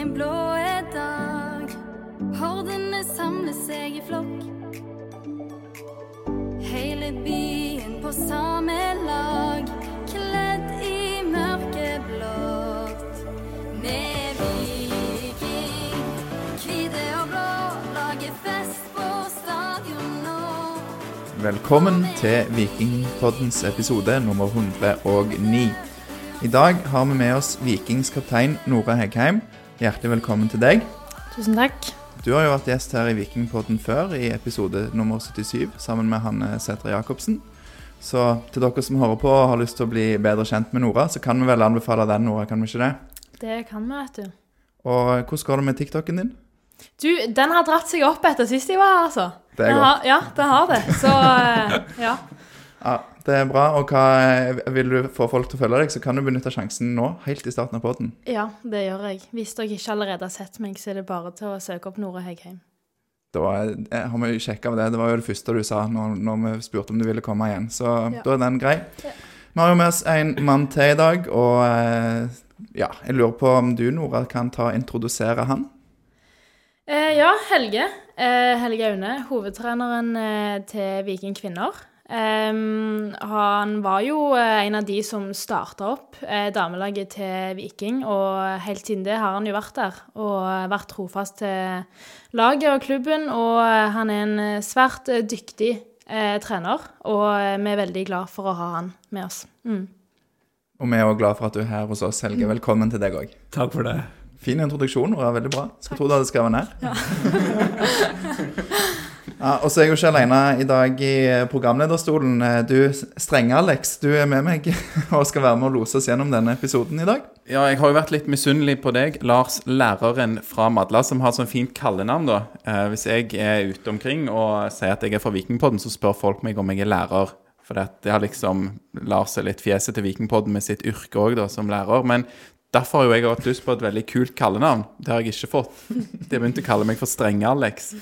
en blå dag. Hordene samler seg i flokk. Hele byen på samme lag, kledd i mørkeblått. Med viking, hvite og blå, lager fest på stadion nå. Velkommen til Vikingpoddens episode nummer 109. I dag har vi med oss Vikings kaptein Nora Heggheim. Hjertelig velkommen til deg. Tusen takk. Du har jo vært gjest her i Vikingpodden før, i episode nummer 77, sammen med Hanne Sætre Jacobsen. Så til dere som hører på og har lyst til å bli bedre kjent med Nora, så kan vi vel anbefale den, Nora, kan vi ikke det? Det kan vi, vet du. Og hvordan går det med TikToken din? Du, den har dratt seg opp etter sist jeg var her, altså. Det er Den godt. Har, ja, den har det. Så ja. ja. Det er bra. Og hva, vil du få folk til å følge deg, så kan du benytte sjansen nå, helt i starten av podden. Ja, det gjør jeg. Hvis dere ikke allerede har sett meg, så er det bare til å søke opp Nora Heggheim. Da eh, har vi sjekka det. Det var jo det første du sa når, når vi spurte om du ville komme igjen. Så Ja. da er den grei. Ja. Vi har jo med oss en mann til i dag, og eh, ja, jeg lurer på om du, Nora, kan ta introdusere han? Eh, ja, Helge. Eh, Helge Aune, hovedtreneren eh, til Viking kvinner. Em, han var jo eh, en av de som starta opp eh, damelaget til Viking, og helt siden det har han jo vært der og vært trofast til laget og klubben. Og han er en svært eh, dyktig eh, trener, og vi er veldig glad for å ha han med oss. Mm. Og vi er også glad for at du er her hos oss, Helge. Velkommen til deg òg. Takk for det. Fin introduksjon, og Veldig bra. Skulle tro du hadde skrevet ned. Ja, og så er jeg jo ikke alene i dag i programlederstolen. Du, Strenge-Alex, du er med meg og skal være med og lose oss gjennom denne episoden i dag. Ja, jeg har jo vært litt misunnelig på deg, Lars, læreren fra Madla, som har sånn fint kallenavn, da. Eh, hvis jeg er ute omkring og sier at jeg er fra Vikingpodden, så spør folk meg om jeg er lærer. For det har liksom Lars er litt fjeset til Vikingpodden med sitt yrke òg, da, som lærer. Men derfor har jo jeg hatt lyst på et veldig kult kallenavn. Det har jeg ikke fått. De har begynt å kalle meg for Strenge-Alex.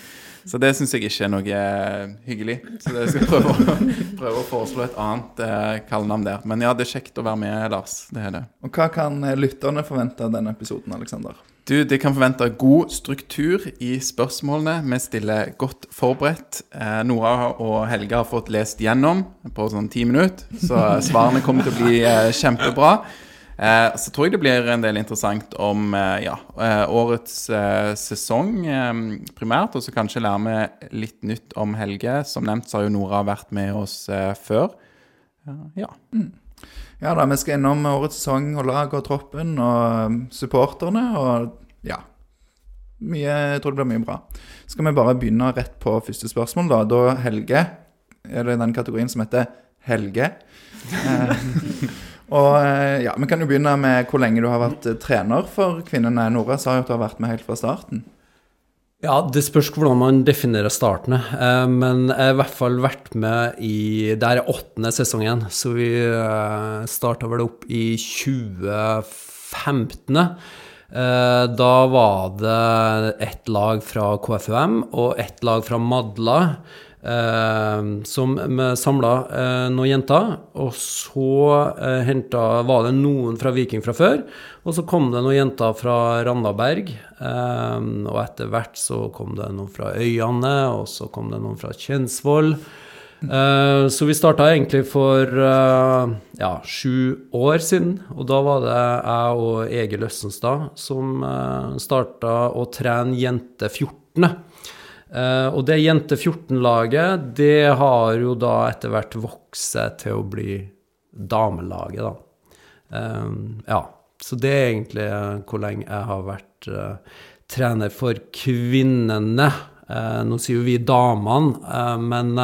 Så det syns jeg ikke er noe eh, hyggelig. Så jeg skal prøve å, prøve å foreslå et annet eh, kallenavn der. Men ja, det er kjekt å være med, Lars. Det er det. Og hva kan eh, lytterne forvente av denne episoden, Aleksander? Du, de kan forvente god struktur i spørsmålene. Vi stiller godt forberedt. Eh, Nora og Helge har fått lest gjennom på sånn ti minutter, så svarene kommer til å bli eh, kjempebra. Eh, så tror jeg det blir en del interessant om eh, ja, eh, årets eh, sesong eh, primært, og så kanskje lære vi litt nytt om Helge. Som nevnt så har jo Nora vært med oss eh, før. ja. ja. Ja da, vi skal innom årets sesong og lag og troppen og supporterne og ja. Mye, jeg tror det blir mye bra. Skal vi bare begynne rett på første spørsmål, da. Da Helge er det den kategorien som heter Helge. Og eh, ja, Vi kan jo begynne med hvor lenge du har vært eh, trener for kvinnene. Nora sa jo at du har vært med helt fra starten. Ja, det spørs hvordan man definerer startene. Eh, men jeg har i hvert fall vært med i Det er åttende sesongen, så vi starta vel opp i 2015. Eh, da var det ett lag fra KFUM og ett lag fra Madla. Eh, som samla eh, noen jenter. Og så eh, henta, var det noen fra Viking fra før. Og så kom det noen jenter fra Randaberg. Eh, og etter hvert så kom det noen fra Øyane, og så kom det noen fra Kjensvoll. Så vi starta egentlig for ja, sju år siden. Og da var det jeg og Egil Østenstad som uh, starta å trene jente 14. Eh, og det jente 14-laget, det har jo da etter hvert vokst seg til å bli damelaget, da. Uh, ja. Så det er egentlig eh, hvor lenge jeg har vært uh, trener for kvinnene. Nå sier jo vi damene, men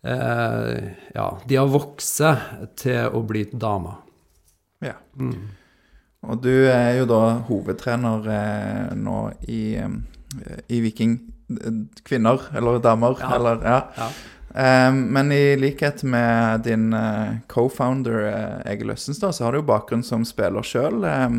ja, de har vokst seg til å bli damer. Ja. Og du er jo da hovedtrener nå i, i Viking kvinner, eller damer, Ja. eller ja. Ja. Um, men i likhet med din uh, co-founder uh, Egil Østenstad, så har du jo bakgrunn som spiller sjøl. Um,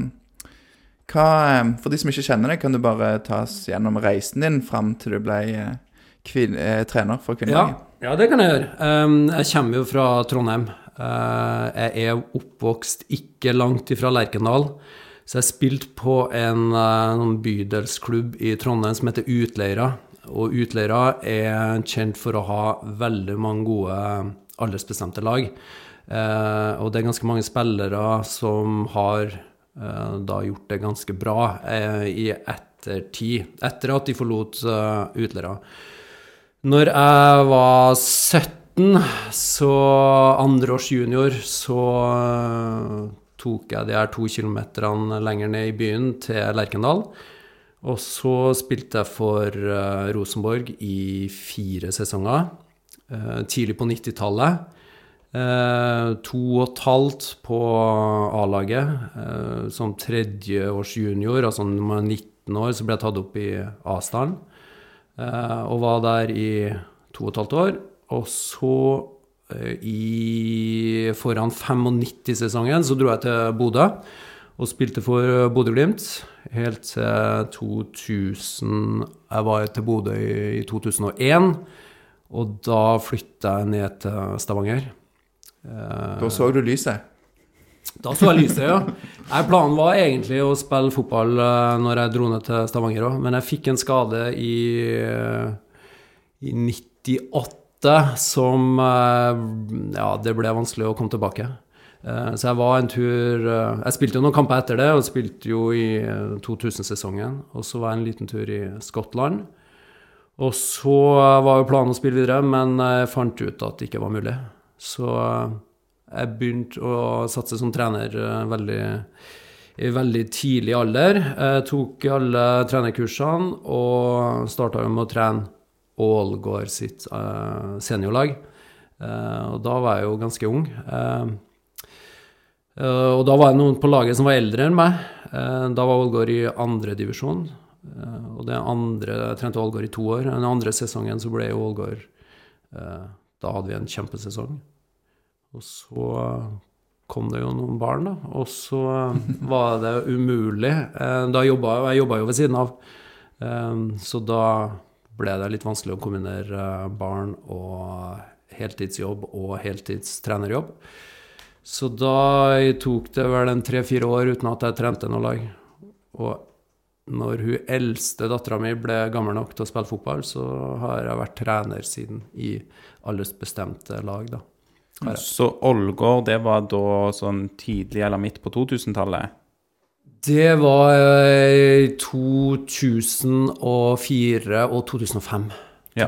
um, for de som ikke kjenner deg, kan du bare ta oss gjennom reisen din fram til du ble uh, trener for Ja, ja, det kan jeg gjøre. Um, jeg kommer jo fra Trondheim. Jeg er oppvokst ikke langt ifra Lerkendal. Så jeg spilte på en eh, sånn bydelsklubb i Trondheim som heter Utleira. Og Utleira er kjent for å ha veldig mange gode aldersbestemte lag. Eh, og det er ganske mange spillere som har eh, da gjort det ganske bra eh, i ettertid, etter at de forlot eh, Utleira. Når jeg var 17, så andreårs junior, så eh, tok jeg de her to kilometerne lenger ned i byen til Lerkendal. Og så spilte jeg for uh, Rosenborg i fire sesonger. Uh, tidlig på 90-tallet. Uh, to og et halvt på A-laget. Eh, som tredjeårsjunior. altså når man er 19 år, så ble jeg tatt opp i A-stallen. Eh, og var der i to og et halvt år. Og så, eh, i foran 95-sesongen, så dro jeg til Bodø og spilte for eh, Bodø-Glimt helt til 2000 Jeg var til Bodø i, i 2001, og da flytta jeg ned til Stavanger. Eh, Da så du lyset. da så jeg lyset, ja. Nei, planen var egentlig å spille fotball eh, når jeg dro ned til Stavanger òg, men jeg fikk en skade i, eh, i 98 som eh, Ja, det ble vanskelig å komme tilbake. Eh, Så jeg var en tur eh, Jeg spilte jo noen kamper etter det, og spilte jo i eh, 2000-sesongen. Og så var jeg en liten tur i Skottland. Og så var jo planen å spille videre, men jeg fant ut at det ikke var mulig. Så jeg begynte å satse som trener veldig, i veldig tidlig alder. Jeg tok alle trenerkursene og starta med å trene Ålgård sitt uh, seniorlag. Uh, og da var jeg jo ganske ung. Uh, og da var det noen på laget som var eldre enn meg. Da var Ålgård i andre divisjon. Eh, og det andre, jeg trente Ålgård i to år. Den andre sesongen så ble jo Ålgård Da hadde vi en kjempesesong. Og så kom det jo noen barn, da. Og så var det umulig. Da jobba jeg jobba jo ved siden av. Så da ble det litt vanskelig å kombinere eh, barn og heltidsjobb og heltidstrenerjobb. Så da tok det vel en tre-fire år uten at jeg trente noe lag. Og når hun eldste dattera mi ble gammel nok til å spille fotball, så har jeg vært trener siden i aldersbestemte lag, da. Så Ålgård, det var da sånn tidlig eller midt på 2000-tallet? Det var eh, i 2004 og 2005. Ja.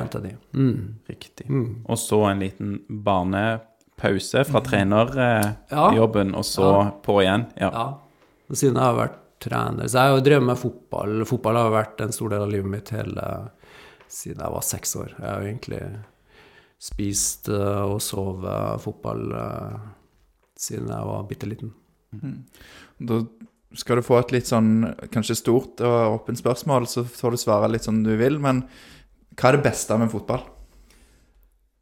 Mm. Riktig. Og så en liten barnepause fra trenerjobben, Ja. og så Ja. på igjen. Ja. Ja. Og siden jeg har vært trener Så jeg har drevet med fotball. Fotball har vært en stor del av livet mitt hele siden jeg var seks år. Jeg har egentlig spist eh, og sovet fotball eh, siden jeg var bitte liten. Da skal du få et litt sånn kanskje stort og åpent spørsmål, så får du svare litt som du vil. Men hva er det beste med fotball?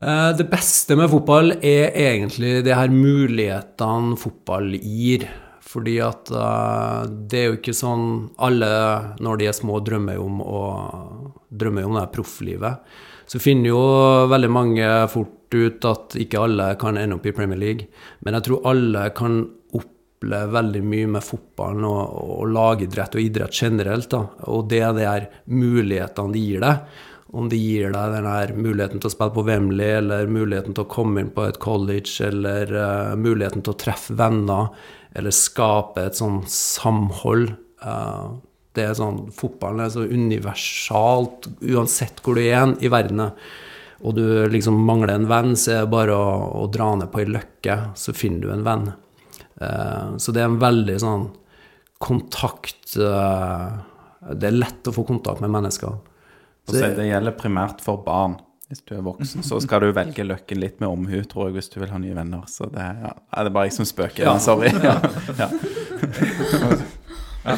Eh, Det beste med fotball er egentlig de her mulighetene fotball gir. Fordi at eh, det er jo ikke sånn Alle når de er små, drømmer jo om å drømmer om det her profflivet. Så finner jo veldig mange fort ut at ikke alle kan ende opp i Premier League. Men jeg tror alle kan veldig mye med fotballen og, og lagidrett og idrett generelt. Da. Og det er de mulighetene de gir deg. Om de gir deg den her muligheten til å spille på Wembley, eller muligheten til å komme inn på et college, eller uh, muligheten til å treffe venner, eller skape et sånn samhold. Uh, det er sånn, Fotballen er så universalt, uansett hvor du er i verden. Og du liksom mangler en venn, så er det bare å, å dra ned på ei løkke, så finner du en venn. Eh, så det er en veldig sånn kontakt eh, Det er lett å få kontakt med mennesker. Så det gjelder primært for barn. Hvis du er voksen, så skal du velge løkken litt med omhu, tror jeg, hvis du vil ha nye venner. Så det, ja. Nei, det er bare jeg som spøker. Ja. Sorry. Ja. Ja.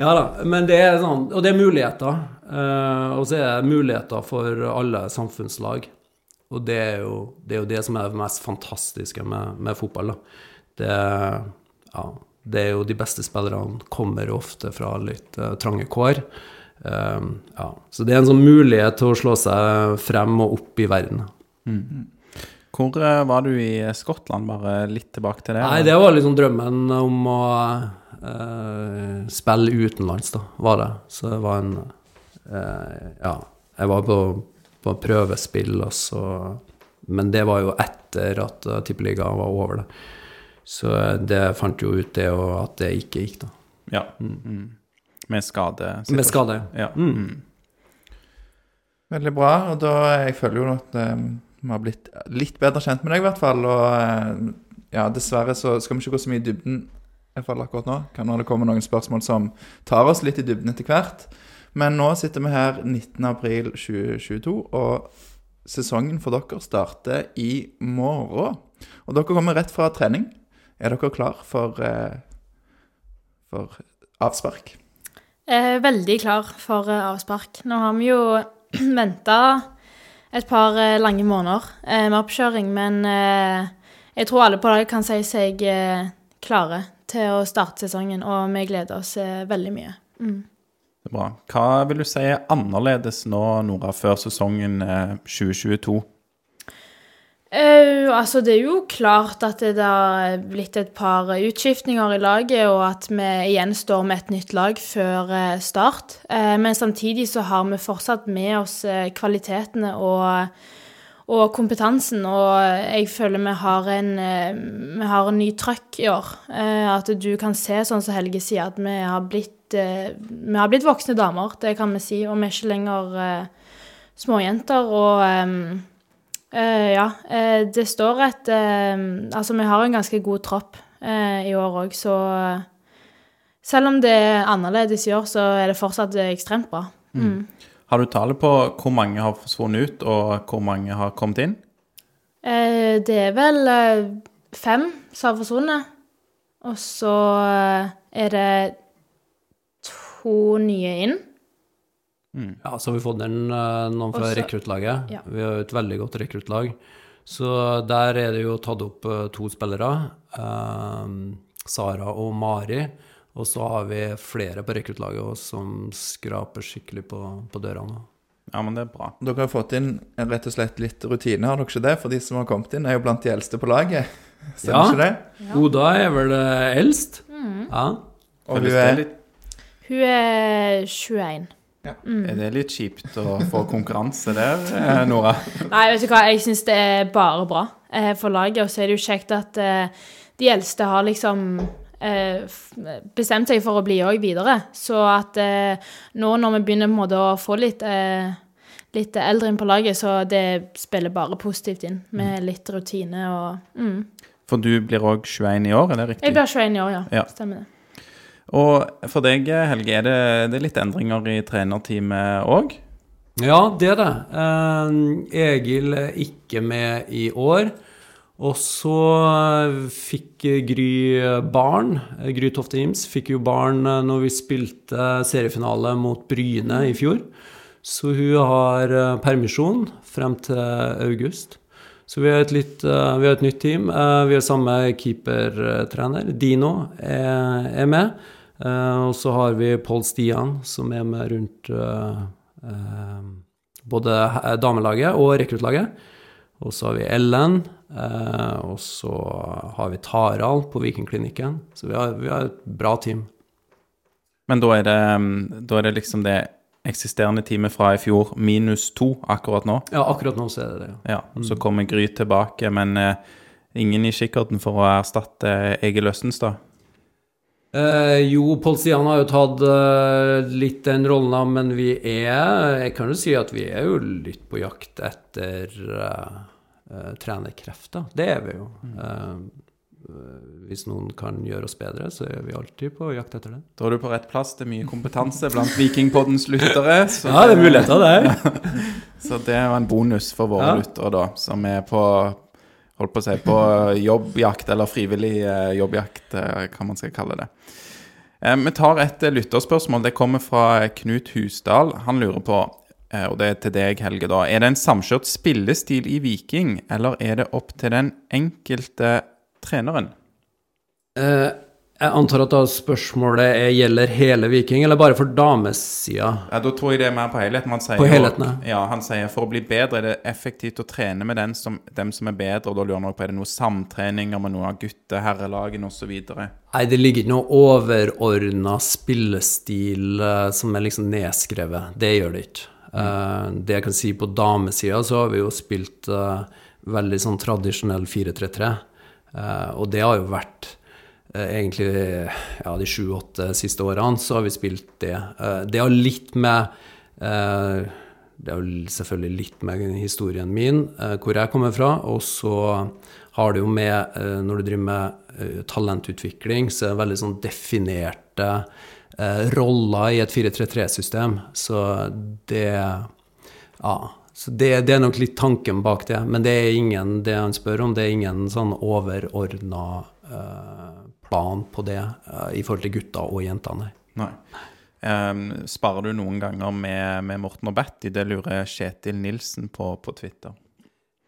Ja da, men det er sånn, og det er muligheter. Eh, og så er det muligheter for alle samfunnslag. Og det er jo det, er jo det som er det mest fantastiske med, med fotball. Da. Det, ja, det er jo de beste spillerne kommer ofte fra litt uh, trange kår. Um, ja. Så det er en sånn mulighet til å slå seg frem og opp i verden. Hvor uh, var du i Skottland? Bare litt tilbake til det. Nei, det var liksom drømmen om å uh, spille utenlands, da, var det. Så det var en eh, Ja, jeg var på, på prøvespill, og så Men det var jo etter at Tippeligaen var over, da. Så det fant jo ut det, og at det ikke gikk, da. Ja. Mm. Med skade. Med skade. Ja. Mm. Veldig bra. Og da jeg føler jo at eh, vi har blitt litt bedre kjent med deg, i hvert fall. Og eh, ja, dessverre så skal vi ikke gå så mye i dybden i hvert fall akkurat nå. Kan hende det kommer noen spørsmål som tar oss litt i dybden etter hvert. Men nå sitter vi her 19.4.2022, og sesongen for dere starter i morgen. Og dere kommer rett fra trening. Er dere klar for, eh, for avspark? Eh, veldig klar for eh, avspark. Nå har vi jo venta et par eh, lange måneder eh, med oppkjøring, men eh, jeg tror alle på laget kan si seg eh, klare til å starte sesongen, og vi gleder oss eh, veldig mye. Mm. Det er bra. Hva vil du si er annerledes nå, Nora, før sesongen eh, 2022? Eh, altså, det er jo klart at det har blitt et par utskiftninger i laget, og at vi igjen står med et nytt lag før eh, start. Uh, men samtidig så har vi fortsatt med oss eh, kvalitetene og, og kompetansen, og jeg føler vi har en, vi har en ny trøkk i år. Uh, at du kan se, sånn som Helge sier, at vi har blitt, vi har blitt voksne damer, det kan vi si, og vi er ikke lenger småjenter. og... eh, Eh, ja. Uh, det står et uh, Altså, vi har en ganske god tropp eh, i år òg, så eh, selv om det er annerledes i år, så er det fortsatt eh, ekstremt bra. Mm. Har du tallet på hvor mange har forsvunnet ut, og hvor mange har kommet inn? Eh, det er vel eh, fem som har forsvunnet, og så eh, er det to nye inn. Ja, så har vi fått inn eh, noen fra Også- rekruttlaget. ja. Vi har jo et veldig godt rekruttlag. Så der er det jo tatt opp eh, to spillere. eh, Sara og Mari. Og så har vi flere på rekruttlaget også som skraper skikkelig på, på døra nå. Ja, men det er bra. Dere har fått inn rett og slett litt rutine, har dere ikke det? For de som har kommet inn, er jo blant de eldste på laget. Stemmer Ja. ikke det? Ja. Oda er vel eldst. eldst. Ja. Og hun er Hun er 21. er det litt kjipt å få konkurranse der, eh, Nora? Nei, vet du hva, jeg syns det er bare bra eh, for laget. Og så er det jo kjekt at eh, de eldste har liksom eh, bestemt seg for å bli òg videre. Så at nå når vi begynner på en måte å få litt, litt eldre inn på laget, så det spiller bare positivt inn med litt rutine og mm. For du blir òg 21 i år, er det riktig? Jeg blir 21 i år, ja. Ja. Stemmer det. Og for deg, Helge, er det, det er litt endringer i trenerteamet òg? Ja, det er det. Eh, Egil er ikke med i år. Og så fikk Gry barn. Gry Tofte Ims fikk jo barn eh, når vi spilte seriefinale mot Bryne i fjor. Så hun har eh, permisjon frem til august. Så vi har et, litt, eh, vi har et nytt team. Vi har samme keepertrener. Dino er, er med. Eh, Og så har vi Pål Stian, som er med rundt eh, eh, både damelaget og rekruttlaget. Og så har vi Ellen, og så har vi Tarald på Vikingklinikken. Så vi har, vi har et bra team. Men da er, det, mm, da er det liksom det eksisterende teamet fra i fjor minus to akkurat nå. Ja, akkurat nå så er det det. ja. Ja, Så kommer Gry tilbake, men ingen i kikkerten for å erstatte Egil Østenstad. Eh, jo, Polsian har jo tatt eh, litt den rollen, av, men vi er Jeg kan jo si at vi er jo litt på jakt etter eh, eh, trenerkrefter. Det er vi jo. Eh, hvis noen kan gjøre oss bedre, så er vi alltid på jakt etter det. Da er du på rett plass. Det er mye kompetanse blant Vikingpoddens lyttere. Så, Ja, det er muligheter, det. så det er jo en bonus for våre Ja. lyttere, da, som er på Holdt på å si på jobbjakt, eller frivillig eh, jobbjakt, eh, hva man skal kalle det. Eh, Vi tar et eh, lytterspørsmål. Det kommer fra Knut Husdal. Han lurer på, eh, og det er til deg, Helge, da. Er det en samkjørt spillestil i Viking, eller er det opp til den enkelte treneren? Eh, Jeg antar at da spørsmålet er, gjelder hele Viking, eller bare for damesida? Ja, Da tror jeg det er mer på helheten. Han sier På helheten, ja. ja. Han sier for å bli bedre er det effektivt å trene med den som, dem som er bedre, og da lurer han på er det noe samtreninger med noen av gutte-, herrelagene osv. Nei, det ligger ikke noe overordna spillestil eh, som er liksom nedskrevet. Det gjør det ikke. Mm. det jeg kan si på damesida, så har vi jo spilt eh, veldig sånn tradisjonell 4-3-3. Eh, og det har jo vært eh, egentlig ja, de sju-åtte siste årene, så har vi spilt det. Eh, det har litt med eh, det er jo selvfølgelig litt med historien min, eh, hvor jeg kommer fra. Og så har det jo med, eh, når du driver med eh, talentutvikling, så er det veldig sånn definerte eh, roller i et 4-3-3-system. Så det Ja. Så det, det er nok litt tanken bak det. Men det er ingen, det han spør om, det er ingen sånn overordna eh, plan på det eh, i forhold til gutta og jentene. Nei. Um, sparer du noen ganger med, med Morten og Betty? Det lurer Kjetil Nilsen på på Twitter.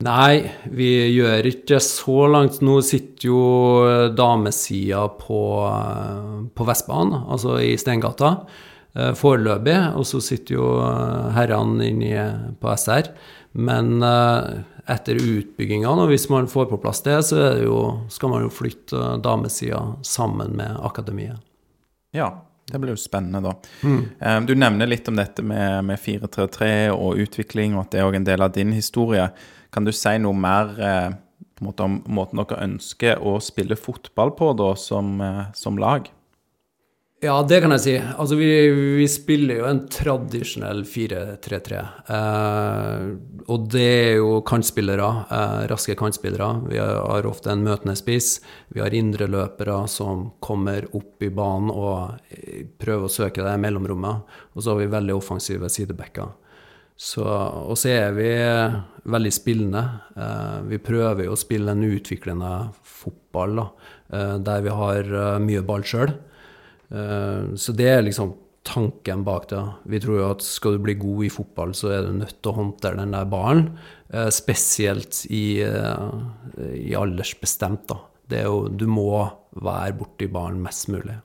Nei, vi gjør ikke så langt. Nå sitter jo damesida på, eh, på Vestbanen, altså i Steingata, eh, foreløpig. Og så sitter jo eh, herrene inne på SR. Men eh, etter utbyggingene. og hvis man får på plass det, så det jo, skal man jo flytte damesida sammen med akademiet. Ja, det blir jo spennende, da. Mm. du nevner litt om dette med, med 433 og utvikling, og at det er en del av din historie. Kan du si noe mer eh, måte om måten dere ønsker å spille fotball på da, som, eh, som lag? Ja, det kan jeg si. Altså, vi, vi spiller jo en tradisjonell 4-3-3. Eh, og det er jo kantspillere, eh, raske kantspillere. Vi har, ofte en møtende spiss. Vi har indreløpere som kommer opp i banen og eh, prøver å søke det mellomrommet. Og så har vi veldig offensive sidebacker. Og så er vi veldig spillende. Eh, vi prøver jo å spille en utviklende fotball da, eh, der vi har eh, mye ball sjøl. Eh, Så det er liksom tanken bak det. Vi tror jo at skal du bli god i fotball, så er du nødt til å håndtere den der ballen. eh, Spesielt i, eh, i aldersbestemt, da. Det er jo, du må være borti ballen mest mulig.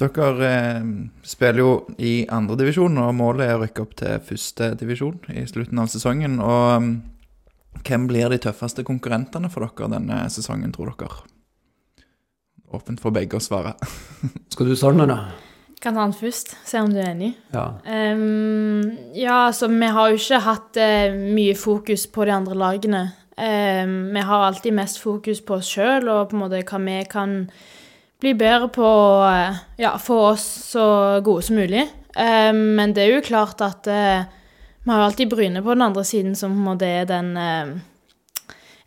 Dere eh, spiller jo i andredivisjon, og målet er å rykke opp til førstedivisjon i slutten av sesongen. Og mm, hvem blir de tøffeste konkurrentene for dere denne sesongen, tror dere? Åpent for begge å svare. Skal du starte, da? Kan ta den først, se om du er enig. Ja. um, ja, altså, vi har jo ikke hatt uh, mye fokus på de andre lagene. Um, vi har alltid mest fokus på oss sjøl og på en måte hva vi kan bli bedre på eh, Ja, få oss så gode som mulig. Um, men det er jo klart at uh, vi har jo alltid Bryne på den andre siden, som på en måte er den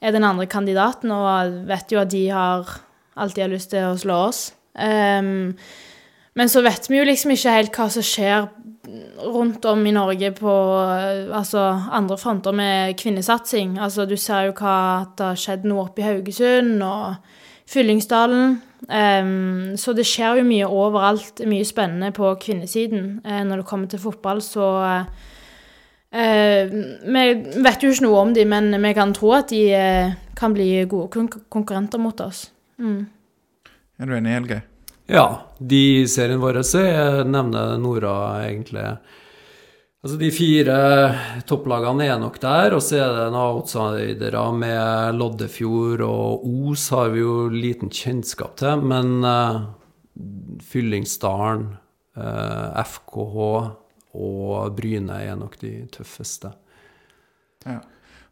er den andre kandidaten, og vet jo at de har alltid har lyst til å slå oss. Um, men så vet vi jo liksom ikke helt hva som skjer rundt om i Norge på eh, altså, andre fronter med kvinnesatsing. Altså, du ser jo hva at det har skjedd noe oppe i Haugesund og Fyllingsdalen. Um, så det skjer jo mye overalt, mye spennende på kvinnesiden. Uh, når det kommer til fotball, så eh, Vi vet jo ikke noe om dem, men vi kan tro at de eh, kan bli gode konkurrenter mot oss. Mm. Er du enig, Helge? Ja, de seriene våre, så jeg nevner Nora egentlig Altså De fire topplagene er nok der, og så er det noen outsidere med Loddefjord og Os har vi jo liten kjennskap til, men uh, Fyllingsdalen, uh, FKH og Bryne er nok de tøffeste. Ja.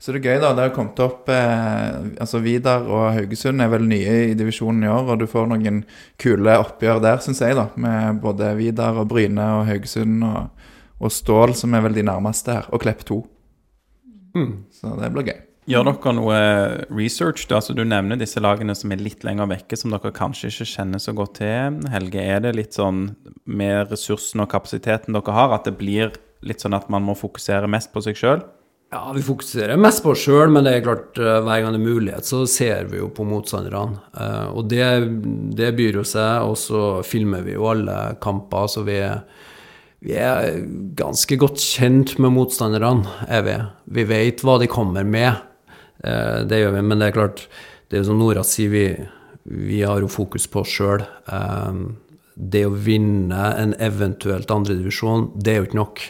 Så det er gøy, da. Det har kommet opp eh, Altså Vidar og Haugesund er vel nye i divisjonen i år, og du får noen kule oppgjør der, syns jeg, da. Med både Vidar og Bryne og Haugesund og, og Stål, som er vel de nærmeste her. Og Klepp 2. Mm. Så det blir gøy. Gjør dere noe research? da? Altså, du nevner disse lagene som er litt lenger vekke, som dere kanskje ikke kjenner så godt til. Helge, er det litt sånn med ressursene og kapasiteten dere har, at det blir litt sånn at man må fokusere mest på seg sjøl? Ja, vi fokuserer mest på oss sjøl, men det er klart, eh, hver gang det er mulighet, så ser vi jo på motstanderne. Eh, Og det, det byr jo seg, og så filmer vi jo alle kamper, så vi er, vi er ganske godt kjent med motstanderne, er vi. Vi vet hva de kommer med, Eh, det gjør vi, men det er klart, det er jo som Nora sier, vi, vi har jo fokus på oss sjøl. Det å vinne en eventuelt andredivisjon, det er jo ikke nok.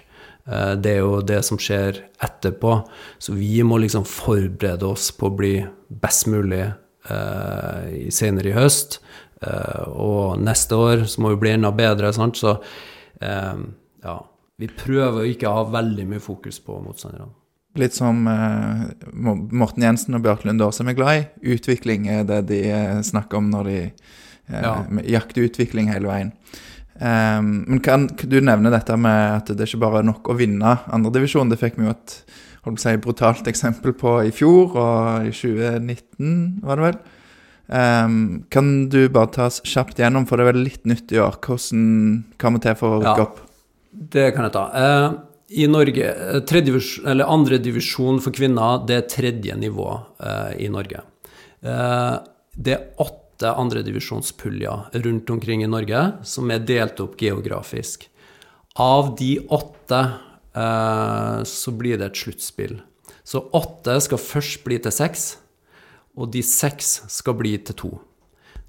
Eh, Det er jo det som skjer etterpå. Så vi må liksom forberede oss på å bli best mulig eh, senere i høst. Eh, og neste år så må vi bli enda bedre. Sant? Så eh, ja, vi prøver å ikke ha veldig mye fokus på motstanderne. Litt som eh, Morten Jensen og Bjørk Lunde Aasheim er glad i. Utvikling er det de eh, snakker om når de Ja. jakter utvikling hele veien. Ehm, men kan, du nevne dette med at det er ikke bare nok å vinne andredivisjon? Det fikk vi jo et si, brutalt eksempel på i fjor og i 2019, var det vel. Um, kan du bare ta oss kjapt gjennom, for det er vel litt nytt i år. Hvordan hva må til for å rykke Ja. opp? Det kan jeg ta. Uh, I Norge, eh, eller andre divisjon for kvinner, det er tredje nivå uh, i Norge. Uh, det er åtte andredivisjonspuljer rundt omkring i Norge som er delt opp geografisk. Av de åtte eh, så blir det et sluttspill. Så åtte skal først bli til seks, og de seks skal bli til to.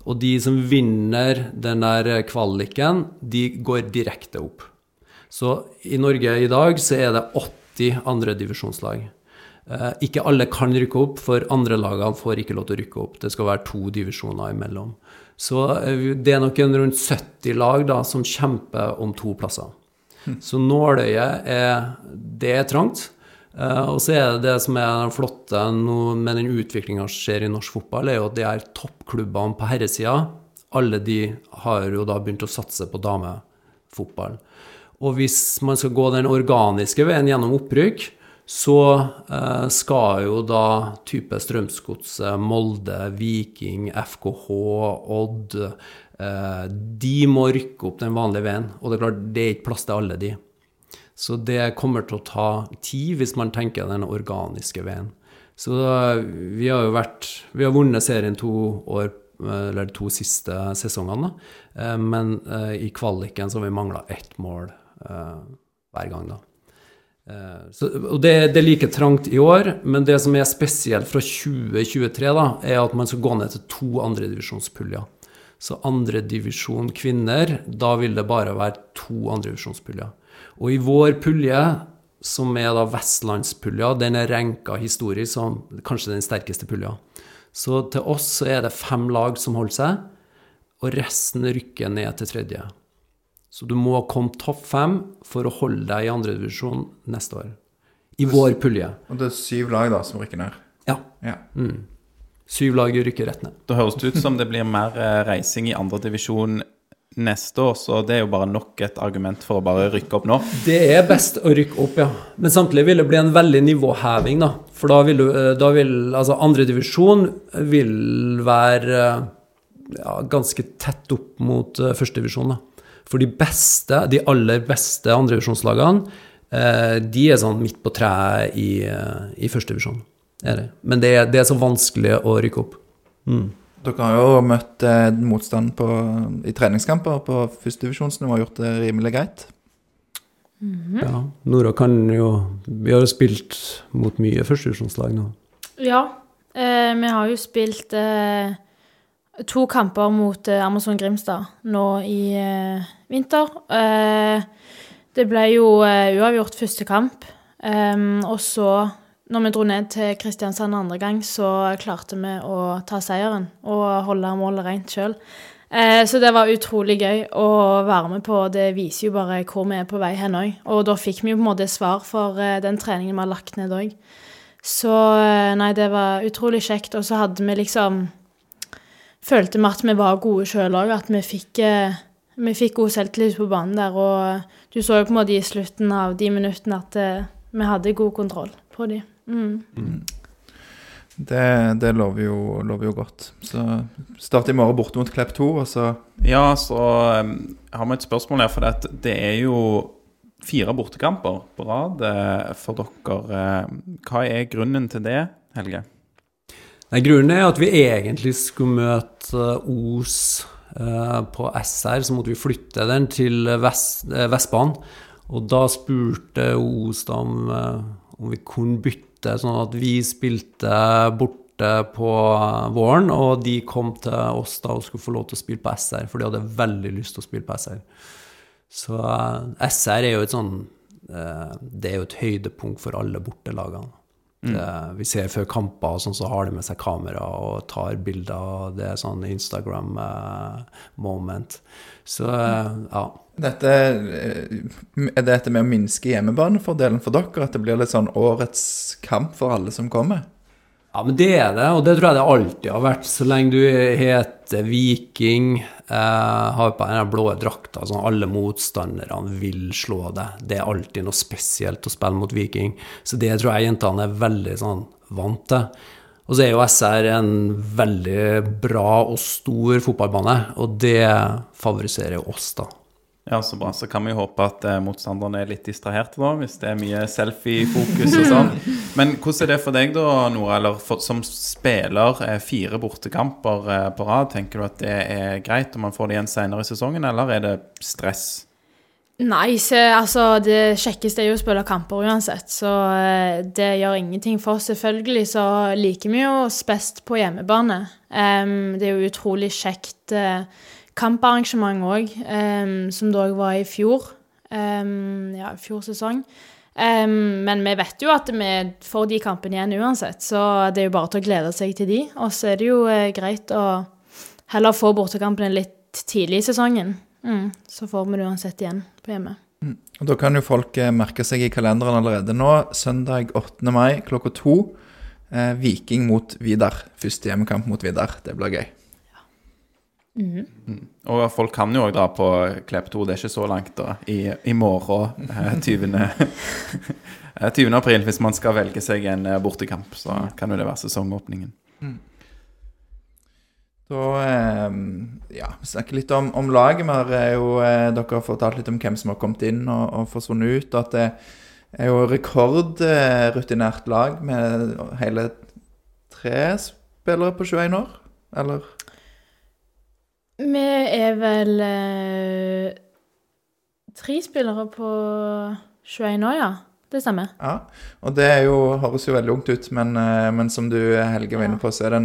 Og de som vinner den der kvaliken, de går direkte opp. Så i Norge i dag så er det 80 andredivisjonslag. Eh, ikke alle kan rykke opp, for andre lagene får ikke lov til å rykke opp. Det skal være to divisjoner imellom. Så eh, det er nok en rundt 70 lag da, som kjemper om to plasser. Så nåløyet er Det er trangt. Eh, og så er det det som er det flotte med den utviklinga som skjer i norsk fotball, er jo at de her toppklubbene på herresida, alle de har jo da begynt å satse på damefotball. Og hvis man skal gå den organiske veien gjennom opprykk, så eh, skal jo da type Strømsgodset, Molde, Viking, FKH, Odd eh, De må rykke opp den vanlige veien. Og det er klart, det er ikke plass til alle de. Så det kommer til å ta tid hvis man tenker den organiske veien. Så da, vi har jo vært Vi har vunnet serien to år, eh, eller de to siste sesongene. Eh, men eh, i kvaliken så har vi mangla ett mål eh, hver gang, da. Eh, Så, og det, det er like trangt i år, men det som er spesielt fra 2023, da, er at man skal gå ned til to andredivisjonspuljer. Så andredivisjon kvinner, da vil det bare være to andredivisjonspuljer. Og i vår pulje, som er da vestlandspulja, den er renka historisk som kanskje den sterkeste pulja. Så til oss så er det fem lag som holder seg, og resten rykker ned til tredje. Så du må komme topp fem for å holde deg i andredivisjon neste år. I vår pulje. Og det er syv lag da som rykker ned. Ja. Ja. Syv lag rykker rett ned. Da høres det ut som det blir mer eh, reising i andredivisjon neste år, så det er jo bare nok et argument for å bare rykke opp nå. Det er best å rykke opp, ja. Men samtidig vil det bli en veldig nivåheving, da. For da vil du eh, da vil, Altså, andredivisjon vil være eh, ja, ganske tett opp mot førstedivisjon, da. For de beste, de aller beste andrevisjonslagene, eh, de er sånn midt på treet i, uh, i førstevisjon. Det. Men det det er så vanskelig å rykke opp. Dere har jo møtt eh, motstand på, i treningskamper på førstedivisjonsnivå og gjort det rimelig greit. Ja, Nora kan jo Vi har jo spilt mot mye førstedivisjonslag nå. Ja. Eh, vi har jo spilt eh, to kamper mot eh, Amazon Grimstad nå i eh, vinter. Eh, det ble jo eh, uavgjort første kamp. Em, og så, når vi dro ned til Kristiansand andre gang, så klarte vi å ta seieren og holde målet rent sjøl. Eh, så det var utrolig gøy å være med på. Det viser jo bare hvor vi er på vei hen òg. Og da fikk vi jo på en måte svar for eh, den treningen vi har lagt ned òg. Så eh, nei, det var utrolig kjekt. Og så hadde vi liksom Følte vi at vi var gode sjøl òg, at vi fikk, eh, vi fikk god selvtillit på banen der. Og du så jo på en måte i slutten av de minuttene at eh, vi hadde god kontroll på de. Mm. Det, det lover, jo, lover jo godt. Så start i morgen borte mot Klepp 2, og så Ja, så um, har vi et spørsmål her, for det, det er jo fire bortekamper på rad eh, for dere. Eh, Hva er grunnen til det, Helge? Nei, Grunnen er at vi egentlig skulle møte eh, Os eh, på SR, så måtte vi flytte den til eh, Vestbanen. Og da spurte Os da om, om vi kunne bytte, sånn at vi spilte borte på våren, og de kom til oss da og skulle få lov til å spille på SR, for de hadde veldig lyst til å spille på SR. Så SR er jo et sånn Det er jo et høydepunkt for alle bortelagene. Det, vi ser før kamper, sånn, så har de med seg kamera og tar bilder. Det er sånn Instagram-moment. så eh, ja. Dette, eh, er dette med å minske hjemmebanefordelen for dere? At det blir litt sånn årets kamp for alle som kommer? Ja, men det er det, og det tror jeg det alltid har vært. Så lenge du heter Viking, eh, har på den blå drakta, sånn alle motstanderne vil slå deg. Det er alltid noe spesielt å spille mot Viking. Så det tror jeg jentene er veldig sånn vant til. Og så er jo SR en veldig bra og stor fotballbane, og det favoriserer jo oss, da. Ja, så bra. Så kan vi håpe at eh, motstanderne er litt distraherte, da, hvis det er mye selfie-fokus og sånn. Men hvordan er det for deg, da, Nora? Eller for, som spiller eh, fire bortekamper eh, på rad, tenker du at det er greit om man får det igjen senere i sesongen, eller er det stress? Nei, se, altså det kjekkeste er jo å spille kamper uansett, så det gjør ingenting for oss. Selvfølgelig så liker vi jo oss best på hjemmebane. Um, det er jo utrolig kjekt eh, kamparrangement òg, som da var i fjor. Um, ja, fjor sesong. Um, men vi vet jo at vi får de kampene igjen uansett, så det er jo bare til å glede seg til de. Og så er det jo eh, greit å heller få bortekampene litt tidlig i sesongen. Mm, så får vi det uansett igjen på hjemme. Og Da kan jo folk eh, merke seg i kalenderen allerede nå. Søndag 8. mai klokka to. Eh, Viking mot Vidar. Første hjemmekamp mot Vidar. Det blir gøy. Og folk kan jo òg dra på Klepp 2, det er ikke så langt da, i, i morgen, eh, 20. eh, 20. april, hvis man skal velge seg en eh, bortekamp. Så kan jo det være sesongåpningen. Da eh, ja, vi snakker litt om, om laget. Vi har eh, jo, eh, dere har fortalt litt om hvem som har kommet inn og, og forsvunnet ut. Og at det er jo rekordrutinert lag med hele tre spillere på 21 år. Eller? Vi er vel eh, tre spillere på 21 år, ja. Det stemmer. Ja. Og det jo, høres jo veldig ungt ut, men, eh, men som du Helge var inne på, så er det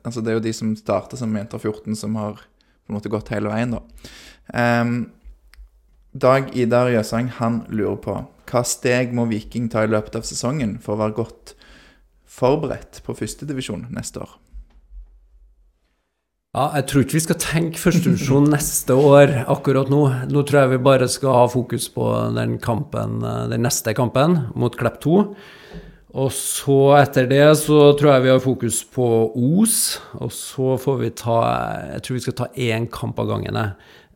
Altså det er jo de som starter som jenter 14, som har på en måte gått hele veien, da. Um, Dag Idar Jøsang han lurer på hva steg må Viking ta i løpet av sesongen for å være godt forberedt på førstedivisjon neste år? Ja, jeg tror ikke vi skal tenke førstevisjon neste år akkurat nå. Nå tror jeg vi bare skal ha fokus på den kampen, eh, den neste kampen mot Klepp 2. Og så etter det så tror jeg vi har fokus på Os, og så får vi ta Jeg tror vi skal ta én kamp av gangen.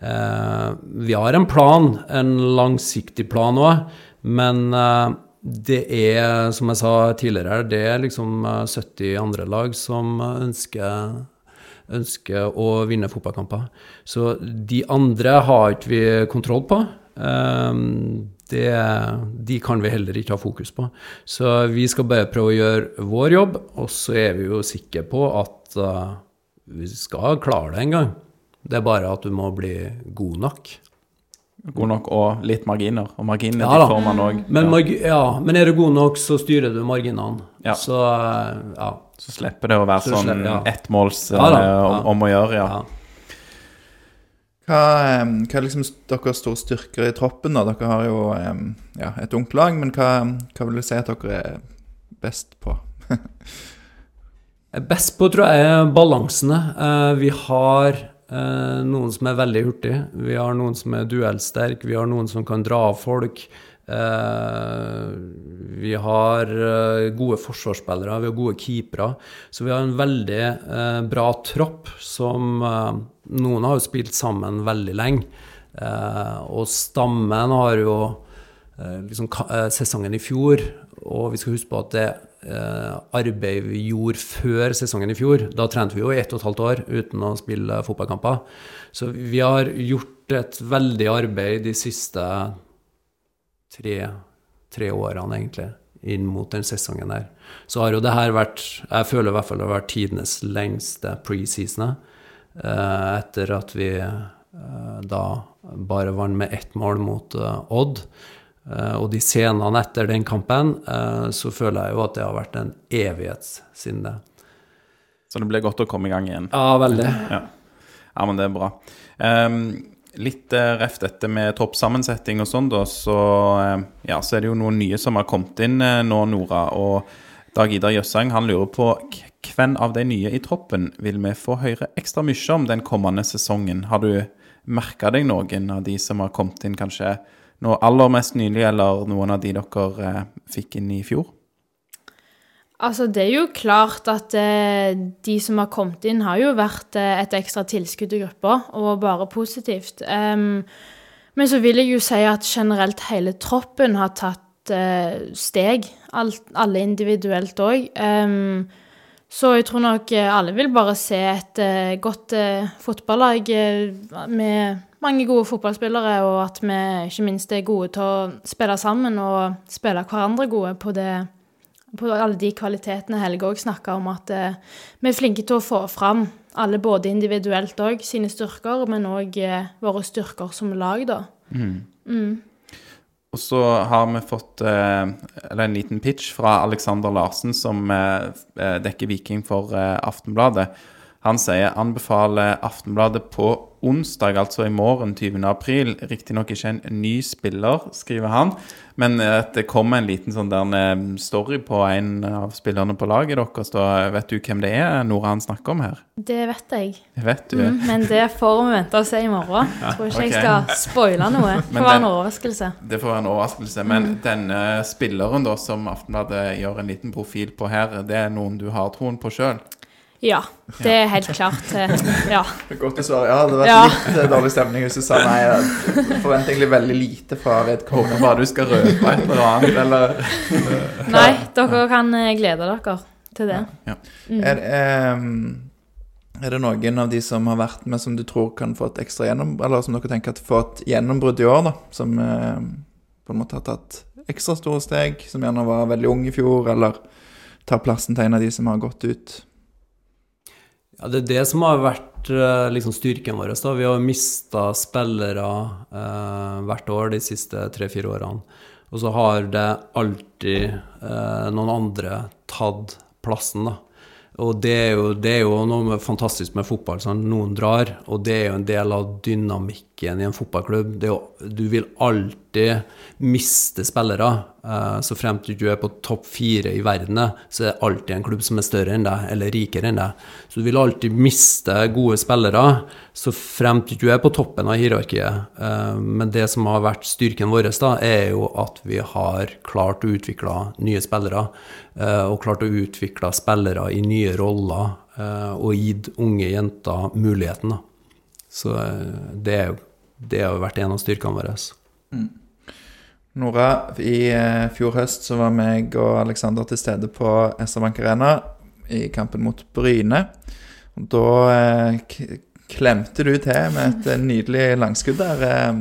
Eh, vi har en plan, en langsiktig plan òg, men eh, det er, som jeg sa tidligere, det er liksom eh, 70 andre lag som ønsker ønsker å vinne fotballkamper. Så de andre har ikke vi kontroll på. Ehm, Det, de kan vi heller ikke ha fokus på. Så vi skal bare prøve å gjøre vår jobb, og så er vi jo sikre på at eh, vi skal klare det en gang. Det er bare at du må bli god nok. God nok og litt marginer. Og marginene Ja får man òg. Men, ja. ja, men er du god nok, så styrer du marginene. Ja. Så eh, ja. Så slipper det å være Så sånn slipper- ja. ettmåls Ja da, eh, om, ja. om å gjøre, ja. ja. Hva, eh, hva er liksom deres store styrker i troppen? da? Dere har jo ja, et ungt lag, men hva, hva vil du si at dere er best på? Best på, tror jeg, er balansene. Vi har noen som er veldig hurtige. Vi har noen som er duellsterk. Vi har noen som kan dra av folk. Eh, Vi har eh, gode forsvarsspillere, vi har gode keepere. Så vi har en veldig eh, bra tropp som eh, Noen har jo spilt sammen veldig lenge. Eh, Og stammen har jo eh, liksom eh, sesongen i fjor, og vi skal huske på at det eh, arbeid vi gjorde før sesongen i fjor, da trente vi jo i ett og et halvt år uten å spille fotballkamper. Så vi har gjort et veldig arbeid de siste tre, tre årene, egentlig, inn mot den sesongen der. Så har jo det her vært Jeg føler i hvert fall det har vært tidenes lengste preseason. Eh, etter at vi eh, da bare vant med ett mål mot eh, Odd. Eh, og de scenene etter den kampen, eh, så føler jeg jo at det har vært en evighet siden det. Så det ble godt å komme i gang igjen. Ja, veldig. Ja, ja men det er bra. Ehm, litt uh, reft dette med toppsammensetning og sånn, da, så, eh, ja, så er det jo noen nye som har kommet inn eh, nå, Nora. Og Dag Idar Jøssang han lurer på hvem av de nye i troppen vil vi få høre ekstra mye om den kommende sesongen? Har du merka deg noen av de som har kommet inn kanskje nå aller mest nylig, eller noen av de dere eh, fikk inn i fjor? Altså, det er jo klart at eh, de som har kommet inn, har jo vært eh, et ekstra tilskudd i gruppa, og bare positivt. Em, men så vil jeg jo si at generelt hele troppen har tatt steg, alle individuelt òg. Så jeg tror nok eh, alle vil bare se et uh, godt uh, fotballag uh, med mange gode fotballspillere, og at vi ikke minst er gode til å spille sammen og spille hverandre gode på det på alle de kvalitetene Helge òg snakka om, at vi er flinke til å få fram alle, både individuelt òg, sine styrker, men òg våre styrker som lag, da. Og så har vi fått eh, eller en liten pitch fra Alexander Larsen, som eh, eh, dekker Viking for Aftenbladet. Han sier anbefaler Aftenbladet på onsdag, altså i morgen 20. april. Riktignok ikke en ny spiller, skriver han, men eh, at det kommer en liten sånn der eh, story på en av spillerne på laget deres. Da vet du hvem det er, Nora han snakker om her? Det vet jeg. Det vet du. Mm, men det får vi vente og se i morgen. Jeg Tror ikke okay. jeg skal spoile noe. Det får være en overraskelse. Det får være en overraskelse. Men denne spilleren da, som Aftenbladet gjør en liten profil på her, det er noen du har troen på sjøl? Ja, det er helt klart. eh, Ja. Det er Godt å svare. Ja, det hadde vært Ja. litt eh, dårlig stemning hvis du sa nei. Jeg forventer egentlig veldig lite fra vedkommende. Bare du skal røpe et eller annet, eller Nei, dere kan eh, glede dere til det. Ja. Er, ehm, er det noen av de som har vært med, som du tror kan få et ekstra gjennom... Eller som dere tenker at får et gjennombrudd i år, da? Som eh, på en måte har tatt ekstra store steg, som gjerne var veldig ung i fjor, eller tar plassen til en av de som har gått ut? Ja, det er det som har vært eh, liksom styrken vår. Da. Vi har mista spillere eh, hvert år de siste tre-fire årene. Og så har det alltid eh, noen andre tatt plassen, da. Og det er, jo, det er jo noe fantastisk med fotball. Sånn. Noen drar, og det er jo en del av dynamikken i en fotballklubb. Jo, du vil alltid miste spillere. Eh, så frem til du er på topp fire i verden, så er det alltid en klubb som er større enn deg, eller rikere enn deg. Så du vil alltid miste gode spillere, så frem til du er på toppen av hierarkiet. Eh, men det som har vært styrken vår, da, er jo at vi har klart å utvikle nye spillere. eh, Og klart å utvikle spillere i nye roller, eh, og gitt unge jenter muligheten. Da. Så eh, det, det har vært en av styrkene våre. Nora, i eh, fjor høst så var meg og Alexander til stede på SR Bank Arena i kampen mot Bryne. Da eh, k klemte du til med et nydelig langskudd der.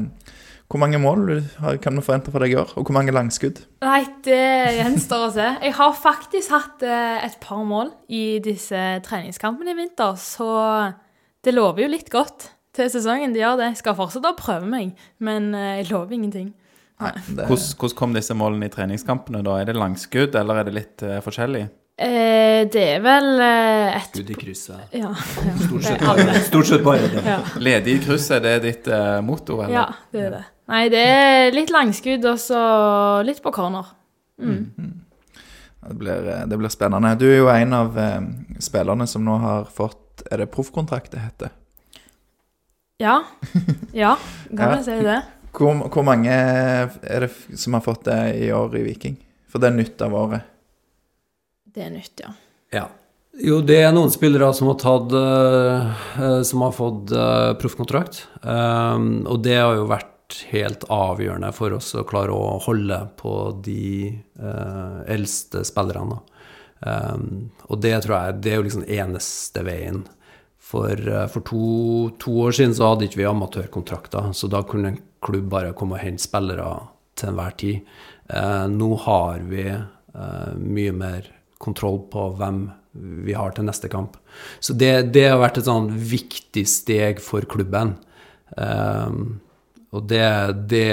Hvor mange mål kan vi forvente fra deg i år, og hvor mange langskudd? Nei, det gjenstår å se. Jeg har faktisk hatt et par mål i disse treningskampene i vinter, så det lover jo litt godt til sesongen. De gjør det. Jeg skal fortsette å prøve meg, men eh, jeg lover ingenting. Nei, det, hvordan, hvordan kom disse målene i treningskampene? da? Er det langskudd, eller er det litt uh, forskjellig? Eh, det er vel eh, et Skudd i krysset. Ja. Stort sett bare, stort sett bare det. ja. Ledig i krysset, det er ditt eh, motto, eller? ja, det er det. Nei, det er litt langskudd og så litt på corner. det, blir, eh, det blir spennende. Du er jo en av eh, spillerne som nå har fått Er det proffkontrakt det heter? Ja. Ja, kan Ja. vi si det. Hvor, hvor mange er det som har fått det i år i Viking? For det er nytt av året. Det er nytt, ja. Ja. Jo, det er noen spillere som har, tatt, eh, eh, som har fått eh, proffkontrakt. Og det har jo vært helt avgjørende for oss å klare å holde på de eh, eldste spillerne. Um, og det tror jeg det er jo liksom eneste veien. For, eh, for to, to år siden så hadde ikke vi amatørkontrakter, så da kunne en klubb bare komme og hente spillere til enhver tid. Eh, nå har vi eh, mye mer kontroll på hvem vi har til neste kamp. Så det, det har vært et sånn viktig steg for klubben. Eh, og det, det,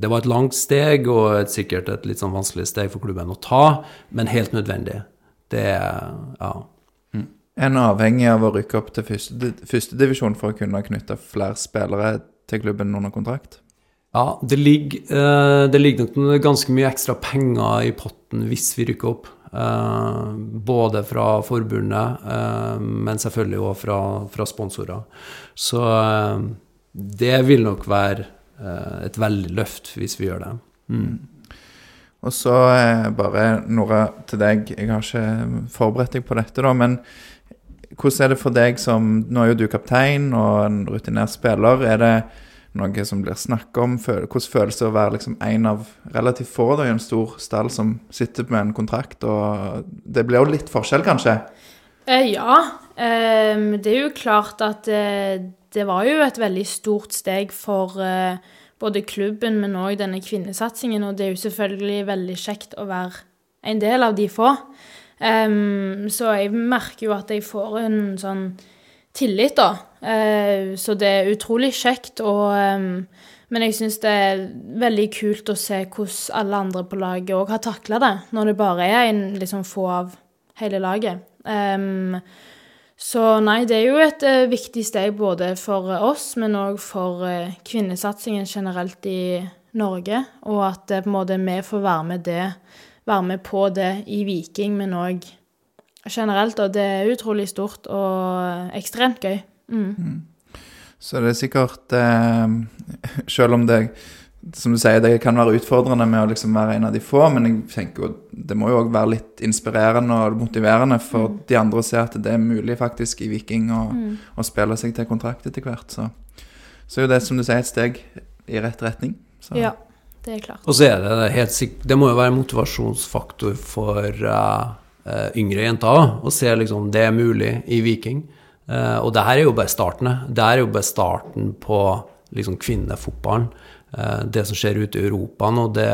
det var et langt steg, og et, sikkert et litt sånn vanskelig steg for klubben å ta, men helt nødvendig. Det Ja. En avhengig av å rykke opp til første- divisjon for å kunne knytte flere spillere til klubben under kontrakt? Ja, det ligger, eh, det ligger nok ganske mye ekstra penger i potten hvis vi rykker opp. Eh, både fra forbundet, eh, men selvfølgelig òg fra, fra sponsorer. Så det vil nok være et veldig løft hvis vi gjør det. Mm. Og så bare Nora, til deg. Jeg har ikke forberedt deg på dette, da, men hvordan er det for deg som Nå er jo du kaptein og en rutinert spiller. Er det noe som blir snakket om? Hvordan føles det å være liksom en av relativt få i en stor stall som sitter med en kontrakt? og Det blir jo litt forskjell, kanskje? Eh, ja. Eh, det er jo klart at eh, det var jo et veldig stort steg for eh, både klubben, men òg denne kvinnesatsingen. Og det er jo selvfølgelig veldig kjekt å være en del av de få. Ehm, så jeg merker jo at jeg får en sånn tillit, da. Uh, så det er utrolig kjekt. Og, um, men jeg syns det er veldig kult å se hvordan alle andre på laget òg har takla det, når det bare er en liksom få av hele laget. Um, så nei, det er jo et uh, viktig steg både for oss, men òg for uh, kvinnesatsingen generelt i Norge. Og at eh, på en måte vi får være med, det, være med på det i Viking, men òg generelt. Og det er utrolig stort og ekstremt gøy. Mm. Så det er sikkert eh, Selv om det som du sier, det kan være utfordrende med å liksom være en av de få, men jeg tenker jo det må jo òg være litt inspirerende og motiverende for de andre å se at det er mulig faktisk i Viking å, å spille seg til kontrakt etter hvert. Så, så er jo det som du sier, et steg i rett retning. Så. Ja, det er klart. Og så er det helt sikkert Det må jo være motivasjonsfaktor for uh, yngre jenter òg, å se liksom det er mulig i Viking. Uh, og det her er jo bare starten. Det her er jo bare starten på liksom kvinnefotballen. Det som skjer ute i Europa nå, det,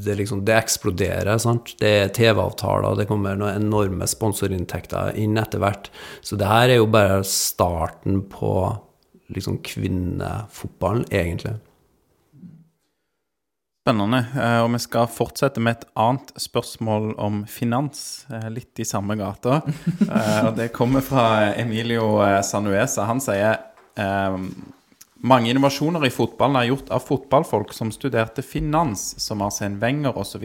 det, liksom, det eksploderer. Sant? Det er TV-avtaler, det kommer noen enorme sponsorinntekter inn etter hvert. Så det her er jo bare starten på liksom kvinnefotballen, egentlig. Spennende. Eh, Og vi skal fortsette med et annet spørsmål om finans, eh, litt i samme gata. Eh, Og det kommer fra Emilio Sanuesa. Han sier mange innovasjoner i fotballen er gjort av fotballfolk som studerte finans, som Arsen Wenger osv.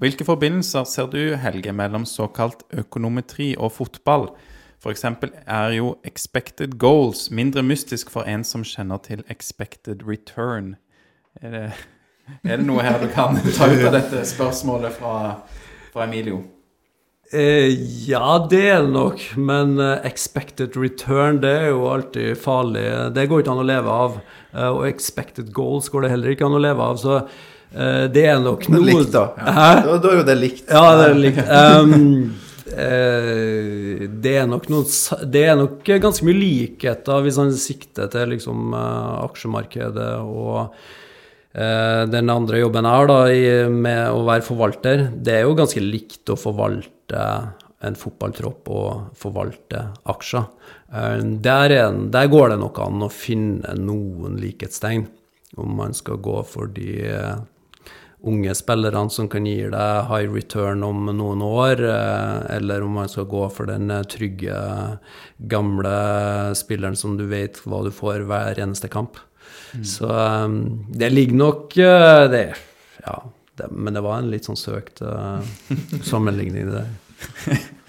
Hvilke forbindelser ser du, Helge, mellom såkalt økonometri og fotball? F.eks. er jo expected goals mindre mystisk for en som kjenner til expected return. Er det, er det noe her du kan ta ut av dette spørsmålet fra, fra Emilio? Eh, ja, det er det nok, men eh, expected return det er jo alltid farlig. Det går ikke an å leve av. Eh, og expected goals går det heller ikke an å leve av. Så eh, det er nok Det er noe likt, da. Ja. Da, da er jo det likt. Ja, det er likt. Um, eh, det er nok noe Det er nok ganske mye likheter hvis han sikter til liksom eh, aksjemarkedet og den andre jobben jeg har, da, med å være forvalter. Det er jo ganske likt å forvalte en fotballtropp og forvalte aksjer. Eh, der, er, der går det nok an å finne noen likhetstegn, om man skal gå for de eh, unge spillerne som kan gi deg high return om noen år, eh, eller om man skal gå for den eh, trygge, gamle spilleren som du vet hva du får hver eneste kamp. Så um, det ligger nok uh, det, Ja, det, men det var en litt sånn søkt uh, sammenligning der.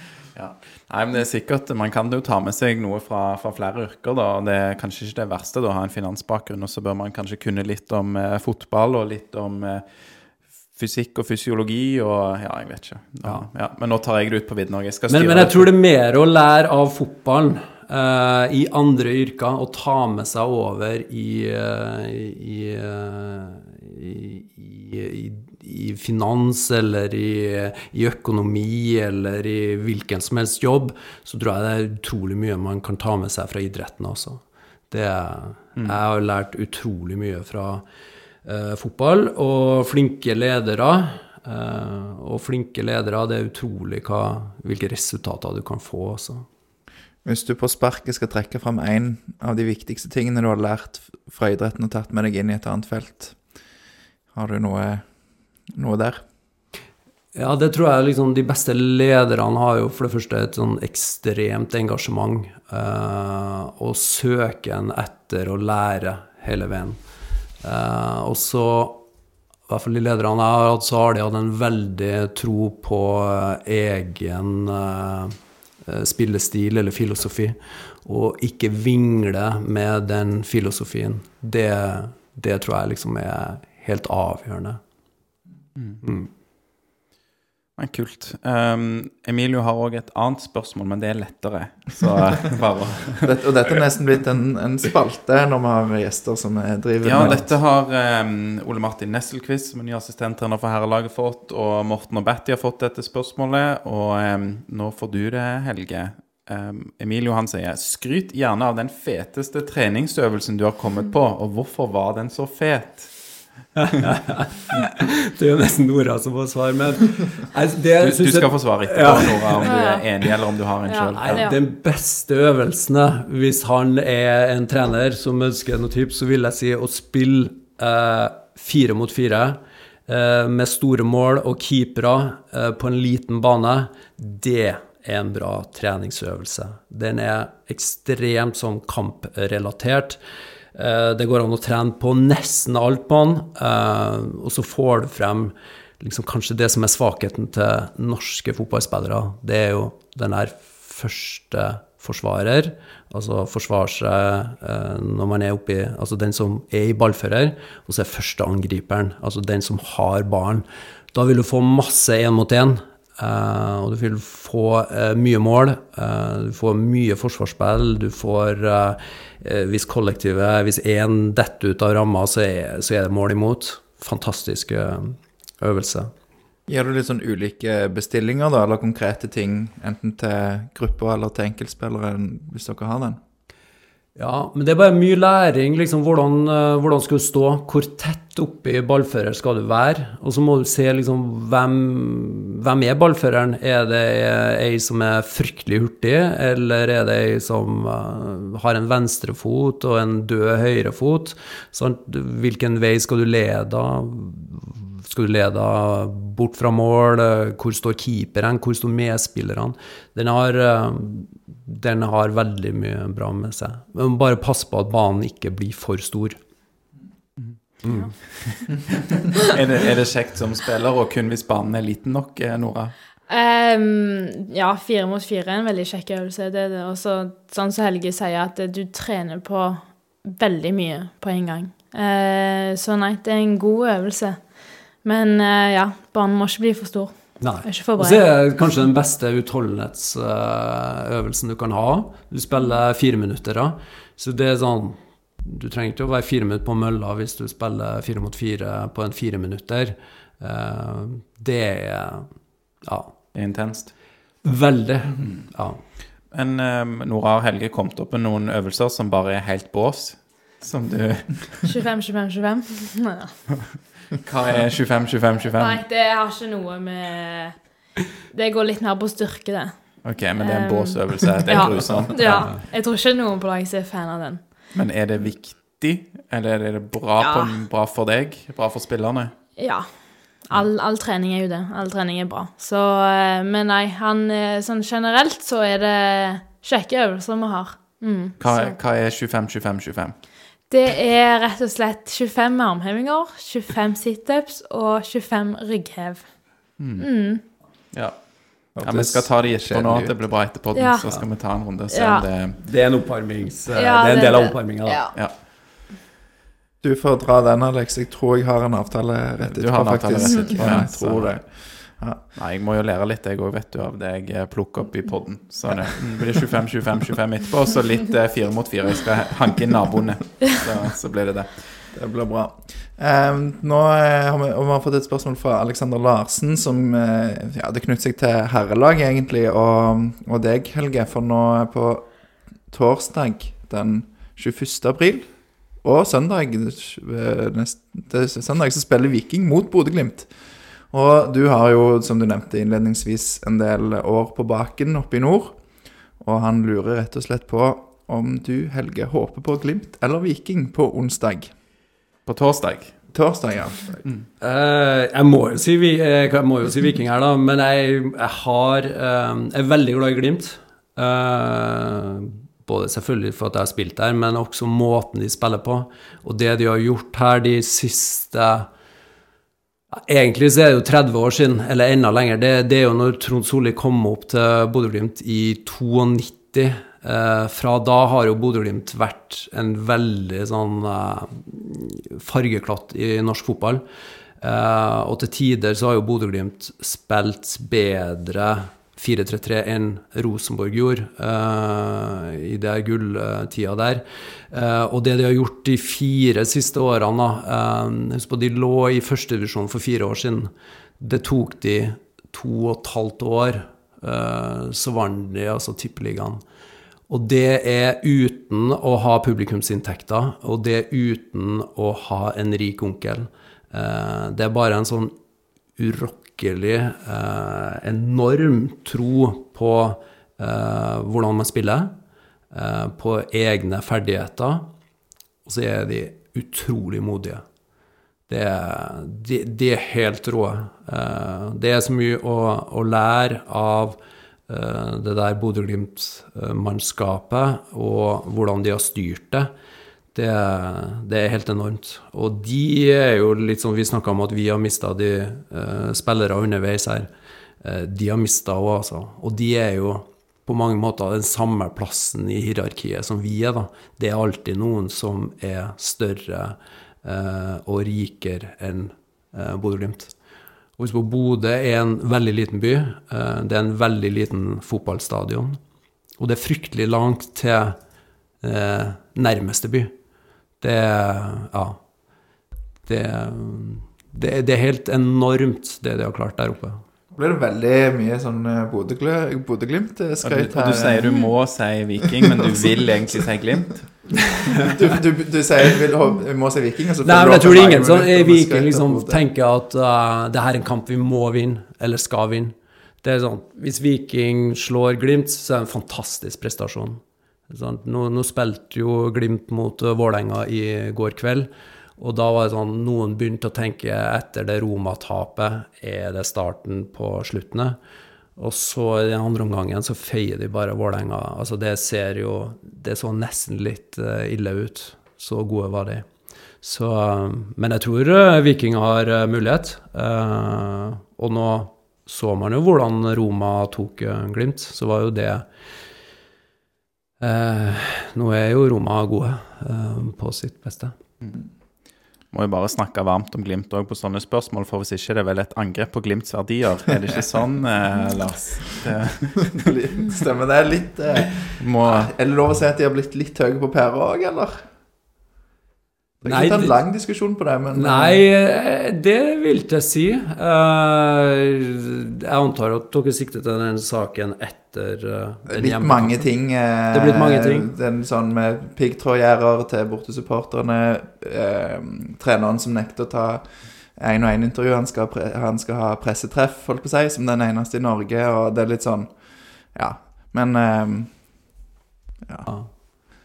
Ja. Nei, men det er sikkert, Man kan jo ta med seg noe fra, fra flere yrker. da, og Det er kanskje ikke det verste da, å ha en finansbakgrunn. Og så bør man kanskje kunne litt om eh, fotball og litt om eh, fysikk og fysiologi og Ja, jeg vet ikke. Ja. Ja, men nå tar jeg det ut på vidden òg. Men, men jeg tror det er mer å lære av fotballen i andre yrker og ta med seg over i, eh, i, eh, i, i, i, finans eller i, i økonomi eller i hvilken som helst jobb, så tror jeg det er utrolig mye man kan ta med seg fra idretten også. Det, Jeg har lært utrolig mye fra uh, fotball, og flinke ledere. Uh, og flinke ledere, det er utrolig hva, hvilke resultater du kan få. Altså. Hvis du på sparket skal trekke fram én av de viktigste tingene du har lært fra idretten og tatt med deg inn i et annet felt, har du noe, noe der? Ja, det tror jeg liksom de beste lederne har jo for det første et sånn ekstremt engasjement. eh, og søken etter å lære hele veien. Eh, og så, i hvert fall de lederne jeg har hatt, så har de hatt en veldig tro på eh, egen eh, spillestil eller filosofi. Og ikke vingle med den filosofien. Det, det tror jeg liksom er helt avgjørende. Men kult. Um, Emilio har òg et annet spørsmål, men det er lettere. Så bare Dette, og dette er nesten blitt en, en spalte når vi har gjester som er driver Ja, med dette har um, Ole Martin Nesselquist, som er ny assistenttrener for herrelaget, fått. Og Morten og Betty har fått dette spørsmålet. Og um, nå får du det, Helge. Emilio han sier skryt gjerne av den feteste treningsøvelsen du har kommet på, og hvorfor var den så fet? Det er jo nesten Nora som får svar, men altså, det, Du, du skal få svar etterpå, Ja. Nora, om du er enig eller om du har en Ja. sjøl. Ja. Den beste øvelsen, hvis han er en trener som ønsker noe typ, så vil jeg si å spille eh, fire mot fire eh, med store mål og keepere eh, på en liten bane. Det er en bra treningsøvelse. Den er ekstremt sånn kamprelatert. Eh, det går an å trene på nesten alt på den, eh, og så får du frem liksom kanskje det som er svakheten til norske fotballspillere. Det er jo den der første forsvarer, altså forsvare seg eh, når man er oppi Altså den som er i ballfører, og så er første angriperen, altså den som har ballen. Da vil du få masse én mot én. Og du vil få mye mål, du får mye forsvarsspill, du får Hvis kollektivet, hvis én detter ut av ramma, så så er det mål imot. Fantastisk eh, øvelse. Gjør du litt sånn ulike bestillinger, da, eller konkrete ting, enten til grupper eller til enkeltspillere, hvis dere har den? Ja, men det er bare mye læring. liksom, Hvordan, eh, hvordan skal du stå? Hvor tett oppi ballfører skal du være? Og så må du se liksom hvem, hvem er ballføreren. Er det ei som er fryktelig hurtig, eller er det ei som eh, har en venstrefot og en død høyrefot? Sant? Hvilken vei skal du lede? Skal du lede bort fra mål? Hvor står keeperen? Hvor står medspillerne? Den har, eh, den har veldig mye bra med seg. Men bare pass på at banen ikke blir for stor. Er, det, er det kjekt som spiller, og kun hvis banen er liten nok, eh, Nora? Um, ja, fire mot fire er en veldig kjekk øvelse. Det er det. Også, sånn som Helge sier, at du trener på veldig mye på en gang. Uh, så nei, det er en god øvelse. Men uh, ja, banen må ikke bli for stor. Nei. Ikke Og så er det kanskje den beste utholdenhetsøvelsen du kan ha. Du spiller fire minutter, da. Så det er sånn Du trenger ikke å være fire minutter på mølla hvis du spiller fire mot fire på en fire minutter. Eh, Det er ja, intenst. veldig. Ja. Men eh, Nora og Helge kommet opp med noen øvelser som bare er helt bås. Som du 25, 25, 25. Nei, ja. Hva er 25, 25, 25? Nei, det har ikke noe med Det går litt mer på styrke, det. Ok, men det er en Um, båsøvelse. Det er ja. grusomt. Ja. Jeg tror ikke noen på laget er fan av den. Men er det viktig? Eller er det bra, Ja. på, bra for deg? Bra for spillerne? Ja. All, all trening er jo det. All trening er bra. Så, eh, men nei, han eh, sånn generelt så er det kjekke øvelser vi har. Mm, Hva, hva er 25, 25, 25? Det er rett og slett 25 armhevinger, 25 situps og 25 rygghev. Mm. Ja. ja, vi skal ta det For nå. Det blir bra etterpå. Ja. Så skal vi ta en runde Ja. det Det er en oppvarmings... Ja, det er en det- del av det- oppvarminga, da. Ja. Ja. Du får dra den, Alex. Jeg tror jeg har en avtale rett Du har en etterpå, faktisk. rett etterpå, jeg tror så- det. Nei, jeg må jo lære litt, jeg òg, vet du, av det jeg eh, plukker opp i poden. Så det blir 25, 25, 25 etterpå, og så litt eh, fire mot fire. Jeg skal hanke inn naboene. Så, så blir det det. Det blir bra. Eh, nå eh, har vi, vi har fått et spørsmål fra Alexander Larsen, som ja, det knytter seg til herrelaget, egentlig, og, og deg, Helge. For nå på torsdag den 21. april og søndag neste søndag så spiller Viking mot Bodø-Glimt. Og du har jo, som du nevnte innledningsvis, en del år på baken oppe i nord. Og han lurer rett og slett på om du, Helge, håper på Glimt eller Viking på onsdag. På torsdag. torsdag, ja. Eh, jeg, må jo si, eh, jeg må jo si Viking her, da, men jeg, jeg har uh, Jeg er veldig glad i Glimt. Uh, både selvfølgelig for at jeg har spilt der, men også måten de spiller på. Og det de har gjort her de siste Egentlig så er det jo 30 år siden, eller enda lenger. Det, det er jo når Trond Solli kom opp til Bodø-Glimt i 92. Eh, fra da har jo Bodø-Glimt vært en veldig sånn eh, fargeklatt i norsk fotball. Eh, og til tider så har jo Bodø-Glimt spilt bedre 4-3-3 enn Rosenborg gjorde uh, i det gulltida der. Uh, og det de har gjort de fire siste årene eh, Husk på de lå i førstedivisjon for fire år siden. Det tok de to og et halvt år. eh, så vant de altså Tippeligaen. Og det er uten å ha publikumsinntekter, og det er uten å ha en rik onkel. Eh, det er bare en sånn urokkelig, eh, enorm tro på eh, hvordan man spiller, eh, på egne ferdigheter, og så er de utrolig modige. Det er, de, de er helt rå. Eh, det er så mye å, å lære av eh, det der Bodø-Glimt-mannskapet og hvordan de har styrt det. Det, det er helt enormt. Og de er jo litt sånn Vi snakka om at vi har mista de uh, spillere underveis her. Uh, de har mista òg, altså. Og de er jo på mange måter den samme plassen i hierarkiet som vi er, da. Det er alltid noen som er større uh, og rikere enn uh, Bodø-Glimt. Og på, Bodø er en veldig liten by. Det er en veldig liten fotballstadion. Og det er fryktelig langt til nærmeste by. Det er Ja. Det, det, det er helt enormt, det de har klart der oppe. blir det veldig mye sånn eh, Bodø-gl- Og du, Bodø-Glimt-skrøyt her. du sier du må si Viking, men du vil egentlig si Glimt. du, du, du sier vil, må si Viking, og så får Nei, du men lov jeg til tror å ingen som med Viking liksom tenker at uh, det her er en kamp vi må vinne, eller skal vinne. Det er sånn, Hvis Viking slår Glimt, så er det en fantastisk prestasjon. Nå, nå spilte jo Glimt mot uh, Vålerenga i går kveld. Og da var det sånn, noen begynte å tenke etter det Roma-tapet, er det starten på sluttene? Og så i den andre omgangen så feier de bare Vålerenga. Altså det ser jo Det så nesten litt eh, ille ut. Så gode var de. Så, eh, men jeg tror eh, Viking har eh, mulighet. Eh, og nå så man jo hvordan Roma tok eh, Glimt, så var jo det eh, Nå er jo Roma gode eh, på sitt beste. Må jo bare snakke varmt om Glimt òg på sånne spørsmål, for hvis ikke det er vel et angrep på Glimts verdier. Er det ikke sånn, eh, Lars? Det Stemmer det. Litt eh, må Er det lov å si at de har blitt litt høye på pæra òg, eller? Det er Nei, ikke en lang diskusjon på det, men eh, Nei, eh, det vil jeg si. Eh, Jeg antar at dere sikter til den saken etter den Litt mange ting. Det er blitt mange ting. Den sånn med piggtrådgjerder til bortesupporterne. Treneren som nekter å ta én og én intervju. Han skal, han skal ha pressetreff, holdt på å si, som den eneste i Norge. Og det er litt sånn Ja. Men Ja.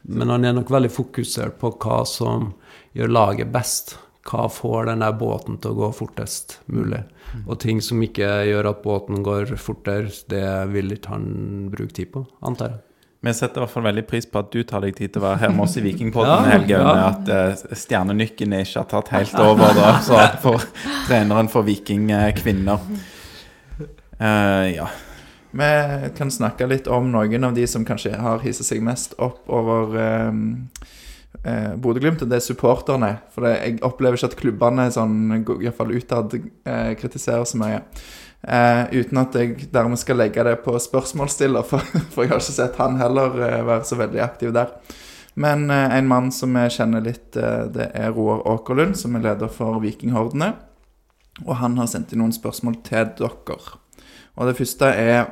Men han er nok veldig fokusert på hva som gjør laget best. Hva får den der båten til å gå fortest mulig. Og ting som ikke gjør at båten går fortere, det vil ikke han bruke tid på, antar jeg. Vi setter i hvert fall veldig pris på at du tar deg tid til å være her med oss i Vikingpodden, Ja, Helge. ja. At uh, stjernenykken ikke har tatt helt over, da, så for treneren for vikingkvinner. Uh. Eh, ja. Vi kan snakke litt om noen av de som kanskje har hisset seg mest opp over eh, eh, Bodø-Glimt, og det er supporterne. For det, jeg opplever ikke at klubbene sånn, iallfall utad eh, kritiserer så mye. Eh, uten at jeg dermed skal legge det på spørsmålsstiller, for, for jeg har ikke sett han heller eh, være så veldig aktiv der. Men eh, en mann som jeg kjenner litt, eh, det er Roar Åkerlund, som er leder for Vikinghordene. Og han har sendt inn noen spørsmål til dere. Og det første er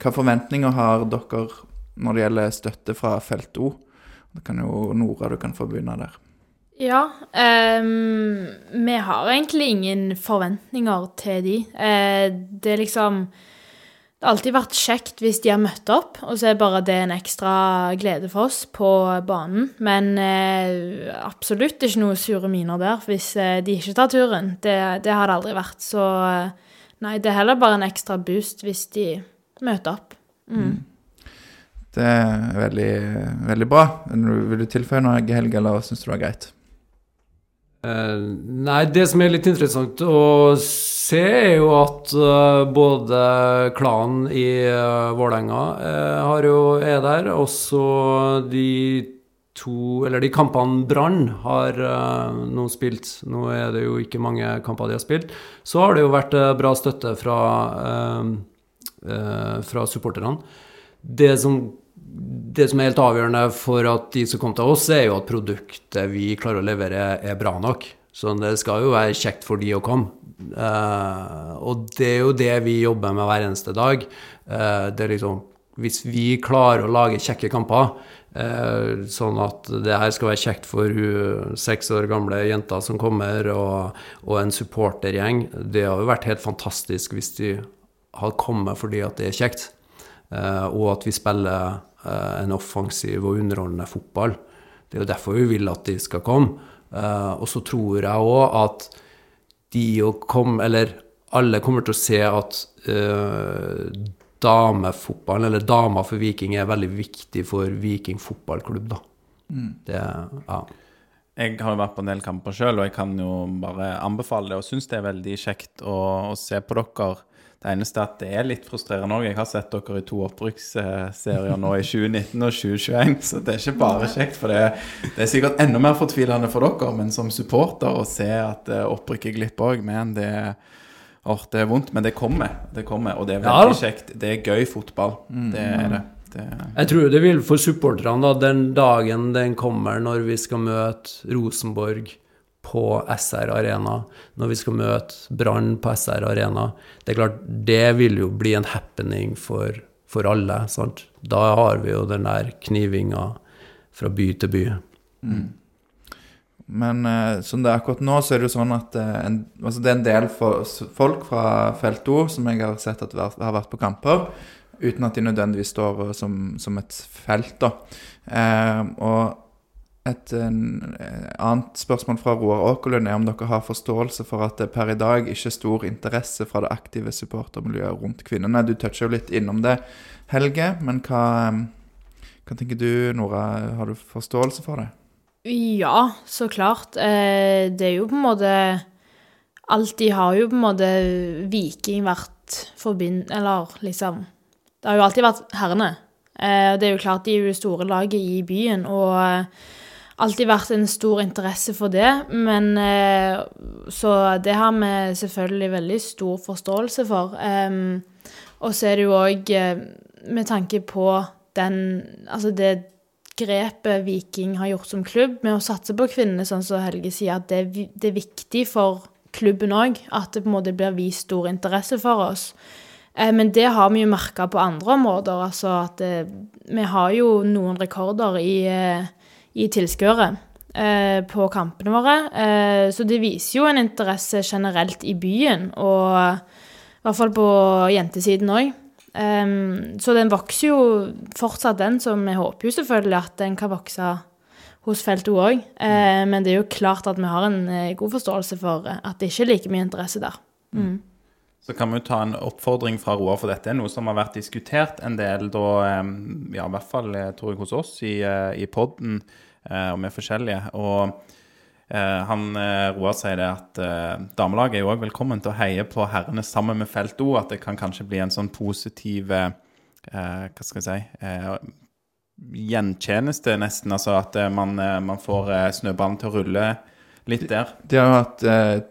hva forventninger har dere når det gjelder støtte fra Felt O? Det kan jo Nora, du kan få begynne der. Ja, Um, vi har egentlig ingen forventninger til de. Uh, det er liksom det har alltid vært kjekt hvis de har møtt opp, og så er bare det en ekstra glede for oss på banen. Men uh, absolutt ikke noe sure miner der hvis eh, de ikke tar turen. Det, det har det aldri vært. Så uh, nei, det er heller bare en ekstra boost hvis de møter opp. Mm. Det er veldig, veldig bra. Vil du tilføye noe, Helge, eller syns du det er greit? Uh, nei, det som er litt interessant å se, er jo at uh, både klanen i uh, Vålerenga uh, er der, også de to Eller de kampene Brann har nå spilt. Nå er det jo ikke mange kamper de har spilt. Så har det jo vært bra støtte fra, fra supporterne. Det som det som er helt avgjørende for at de som kommer til oss, er jo at produktet vi klarer å levere, er bra nok. Så det skal jo være kjekt for de å komme. Uh, og det er jo det vi jobber med hver eneste dag. Uh, det er liksom Hvis vi klarer å lage kjekke kamper, uh, sånn at det her skal være kjekt for hun seks år gamle jenta som kommer, og, og en supportergjeng Det har jo vært helt fantastisk hvis de har kommet fordi at det er kjekt. Og at vi spiller Eh, en offensiv og underholdende fotball. Det er jo derfor vi vil at de skal komme. Eh, og så tror jeg òg at de å komme Eller alle kommer til å se at uh, damefotballen, eller damer for Viking, er veldig viktig for Viking fotballklubb, da. Mm. Det, ja. Jeg har jo vært på en del kamper sjøl, og jeg kan jo bare anbefale det. Og syns det er veldig kjekt å, å se på dere det eneste er at det er litt frustrerende òg. Jeg har sett dere i to opprykksserier nå i 2019 og 2021, så det er ikke bare kjekt. For det, det er sikkert enda mer fortvilende for dere, men som supporter å se at eh, opprykket glipper òg, men det Or, det er vondt, men det kommer. Det kommer, og det er veldig ja. kjekt. Det er gøy fotball. Mm. Det er det. det. Jeg tror det vil for supporterne, da, den dagen den kommer når vi skal møte Rosenborg på SR Arena, når vi skal møte Brann på SR Arena. Det er klart, det vil jo bli en happening for, for alle. sant? Da har vi jo den der knivinga fra by til by. Mm. Men eh, som det er akkurat nå, så er det jo sånn at eh, en, altså det er en del for, folk fra felt O som jeg har sett at har vært på kamper, uten at de nødvendigvis står som, som et felt. da. Eh, og et en, annet spørsmål fra Roar Åkerlund er om dere har forståelse for at det per i dag ikke er stor interesse fra det aktive supportermiljøet rundt kvinnene. Du toucher jo litt innom det, Helge, men hva, hva tenker du, Nora? Har du forståelse for det? Ja, så klart. Eh, det er jo på en måte Alltid har jo på en måte Viking vært forbind... Eller liksom Det har jo alltid vært herrene. Eh, det er jo klart de er jo det store laget i byen, og alltid vært en stor interesse for det. Men eh, Så det har vi selvfølgelig veldig stor forståelse for. Um, og så er det jo òg eh, med tanke på den Altså det grepet Viking har gjort som klubb med å satse på kvinnene, sånn som Helge sier, at det, det er viktig for klubben òg. At det på en måte blir vist stor interesse for oss. Eh, men det har vi jo merka på andre områder. Altså at vi har jo noen rekorder i i tilskuere eh, på kampene våre. Eh, så det viser jo en interesse generelt i byen, og i hvert fall på jentesiden òg. Um, så den vokser jo fortsatt, den, så vi håper jo selvfølgelig at den kan vokse hos feltet òg. Uh, men det er jo klart at vi har en uh, god forståelse for at det ikke er like mye interesse der. Mm. Så kan vi jo ta en oppfordring fra Roar, for dette er noe som har vært diskutert en del da, ja, i hvert fall tror jeg hos oss i, i podden Eh, og vi er forskjellige. Og eh, han eh, Roar sier det at damelaget er jo òg velkommen til å heie på herrene sammen med Felt O. At det kan kanskje bli en sånn positiv Hva skal jeg si Gjenkjeneste, nesten. Altså at man, man får snøballen til å rulle litt der. De, de har jo hatt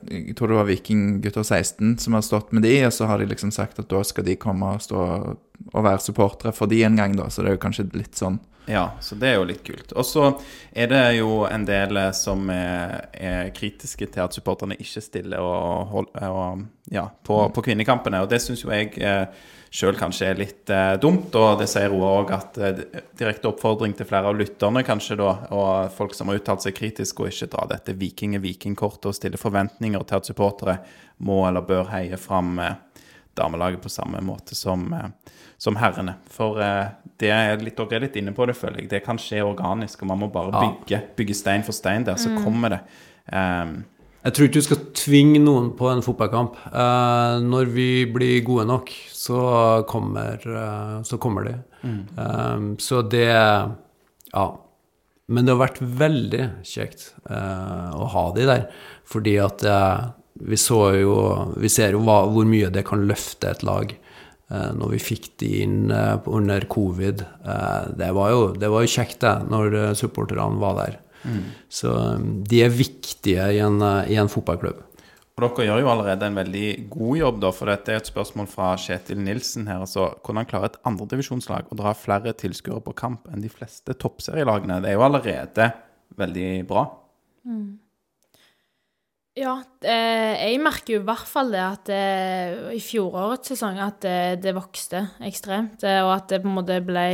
Jeg tror det var Vikinggutter 16 som har stått med de, og så har de liksom sagt at da skal de komme og stå og være supportere for de en gang, da. Så det er jo kanskje litt sånn ja, så det er jo litt kult. Og så er det jo en del eh, som er, er kritiske til at supporterne ikke stiller og, og, ja, på, på, kvinnekampene. Og det syns jo jeg eh, sjøl kanskje er litt eh, dumt. Og det sier Roar òg at eh, direkte oppfordring til flere av lytterne kanskje da, og folk som har uttalt seg kritisk, og ikke dra dette viking-vikingkortet og stille forventninger til at supportere må eller bør heie fram eh, damelaget på samme måte som, eh, som herrene. For eh, det er litt, dere er litt inne på det, føler jeg. Det kan skje organisk, og man må bare bygge, bygge stein for stein der, så kommer det. Um, Jeg tror ikke du skal tvinge noen på en fotballkamp. Eh, når vi blir gode nok, så kommer, eh, så kommer de. Eh, så det Ja. Men det har vært veldig kjekt eh, å ha de der, fordi at vi så jo Vi ser jo hva, hvor mye det kan løfte et lag. Når vi fikk de inn under covid. Eh, det, var jo, det var jo kjekt, det, når supporterne var der. Så um, de er viktige i en, uh, i en fotballklubb. Og dere gjør jo allerede en veldig god jobb, da, for dette er et spørsmål fra Kjetil Nilsen her. altså Hvordan klarer et andredivisjonslag å dra flere tilskuere på kamp enn de fleste toppserielagene? Det er jo allerede veldig bra. Ja, eh, jeg merker jo i hvert fall det at eh, i fjorårets sesong at det, det vokste ekstremt, eh, og at det på en måte ble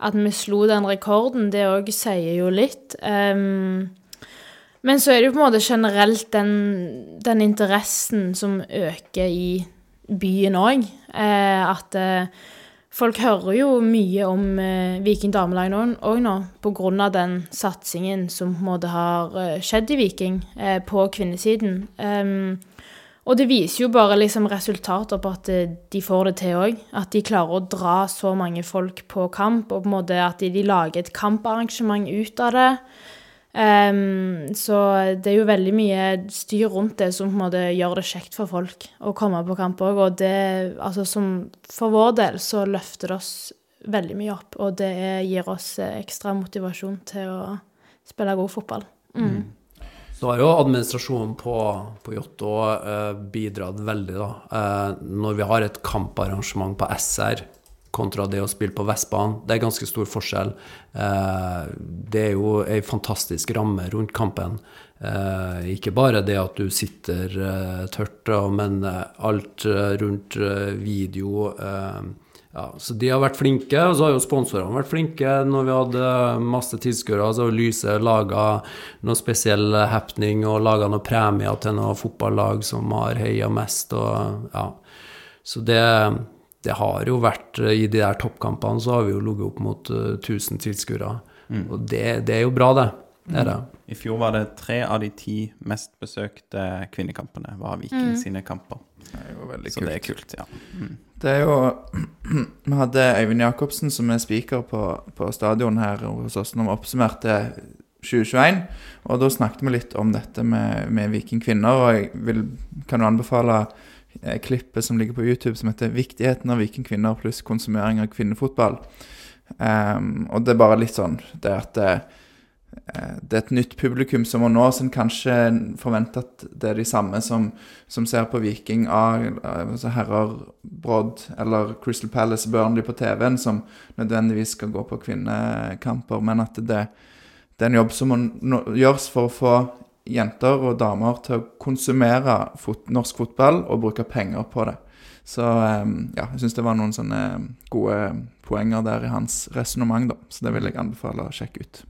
At vi slo den rekorden, det òg sier jo litt. Um, men så er det jo på en måte generelt den, den interessen som øker i byen òg. Eh, at eh, folk hører jo mye om eh, Viking damelag òg nå, på grunn av den satsingen som på en måte har eh, skjedd i Viking eh, på kvinnesiden. Ehm, og det viser jo bare liksom resultater på at eh, de får det til òg. At de klarer å dra så mange folk på kamp, og på en måte at de, de lager et kamparrangement ut av det. Um, så det er jo veldig mye styr rundt det som på en måte gjør det kjekt for folk å komme på kamp òg. Og det, altså som for vår del, så løfter det oss veldig mye opp. Og det gir oss eh, ekstra motivasjon til å spille god fotball. Mm. Så har jo administrasjonen på, på Jotto eh, bidratt veldig, da. Eh, når vi har et kamparrangement på SR kontra det å spille på Vestbanen, det er ganske stor forskjell. Eh, det er jo ei fantastisk ramme rundt kampen. Eh, ikke bare det at du sitter eh, tørt, men eh, alt rundt video eh, ja, så de har vært flinke, og så har jo sponsorene vært flinke når vi hadde masse tilskuere. Så har Lyse laga noe spesiell happening og laga noen premier til noen fotballag som har heia mest. Og, ja. Så det, det har jo vært I de der toppkampene så har vi jo ligget opp mot eh, 1000 tilskuere. Og det, det er jo bra, det. Det er det. I fjor var det tre av de ti mest besøkte kvinnekampene var Viking sine kamper. Det er jo veldig Så kult. det er kult, ja. Det er jo Vi hadde Øyvind Jacobsen som er speaker på, på stadion her hos oss når vi oppsummerte 2021. Og da snakket vi litt om dette med, med vikingkvinner, og jeg vil, kan jo anbefale eh, klippet som ligger på YouTube som heter 'Viktigheten av vikingkvinner pluss konsumering av kvinnefotball'. Um, og det er bare litt sånn det at det, eh, er et nytt publikum som må nå, som kanskje forventer at det er de samme som, som ser på Viking A, altså herrer Brodd eller Crystal Palace Burnley på TV-en, som nødvendigvis skal gå på kvinnekamper, men at det, det er en jobb som må gjøres for å få jenter og damer til å konsumere fot, norsk fotball og bruke penger på det. Så eh, ja, jeg syns det var noen sånne gode poenger der i hans resonnement, da. Så det vil jeg anbefale å sjekke ut.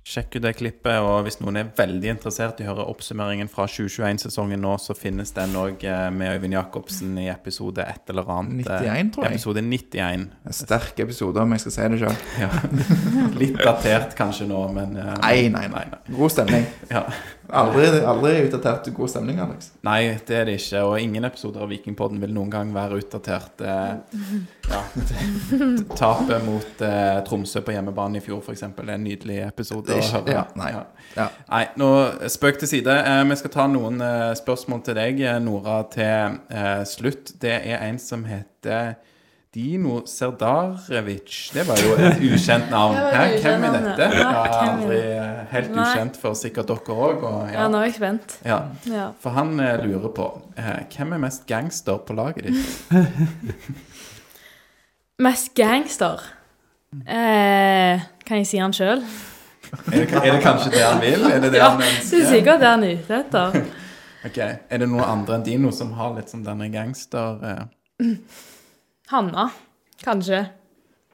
Sjekk ut det klippet, og hvis noen er veldig interessert i å høre oppsummeringen fra 2021-sesongen nå, så finnes den òg med Øyvind Jacobsen i episode et eller annet. eh, 91, tror jeg. Episode 91. En sterk episode, om jeg skal si det sjøl. Ja. Litt datert kanskje nå, men Nei, Nei, nei, nei. God stemning. Ja. Aldri, aldri utdatert god stemning, Alex. Nei, det er det ikke. Og ingen episoder av Vikingpodden vil noen gang være utdatert. Eh, ja. Tapet mot eh, Tromsø på hjemmebane i fjor, f.eks., er en nydelig episode Det er å høre. ja, nei. Ja. Nei, nå spøk til side. Eh, vi skal ta noen eh, spørsmål til deg, eh, Nora, til slutt. Det er en som heter Dino Serdarevic. Det var jo et ukjent navn. Det Hæ, hvem er dette? ja. Aldri eh, helt ukjent for sikkert dere òg. Ja, Ja, nå er jeg spent. ja. For han eh, lurer på eh, hvem er mest gangster på laget ditt? Mest gangster. Eh, kan jeg si han sjøl? Er det, er det kanskje det han vil? Er det det Ja, han det er ønsker? sikkert det han er ute etter. Ok, Er det noen andre enn Dino som har litt sånn denne gangster... Eh? Hanna, kanskje.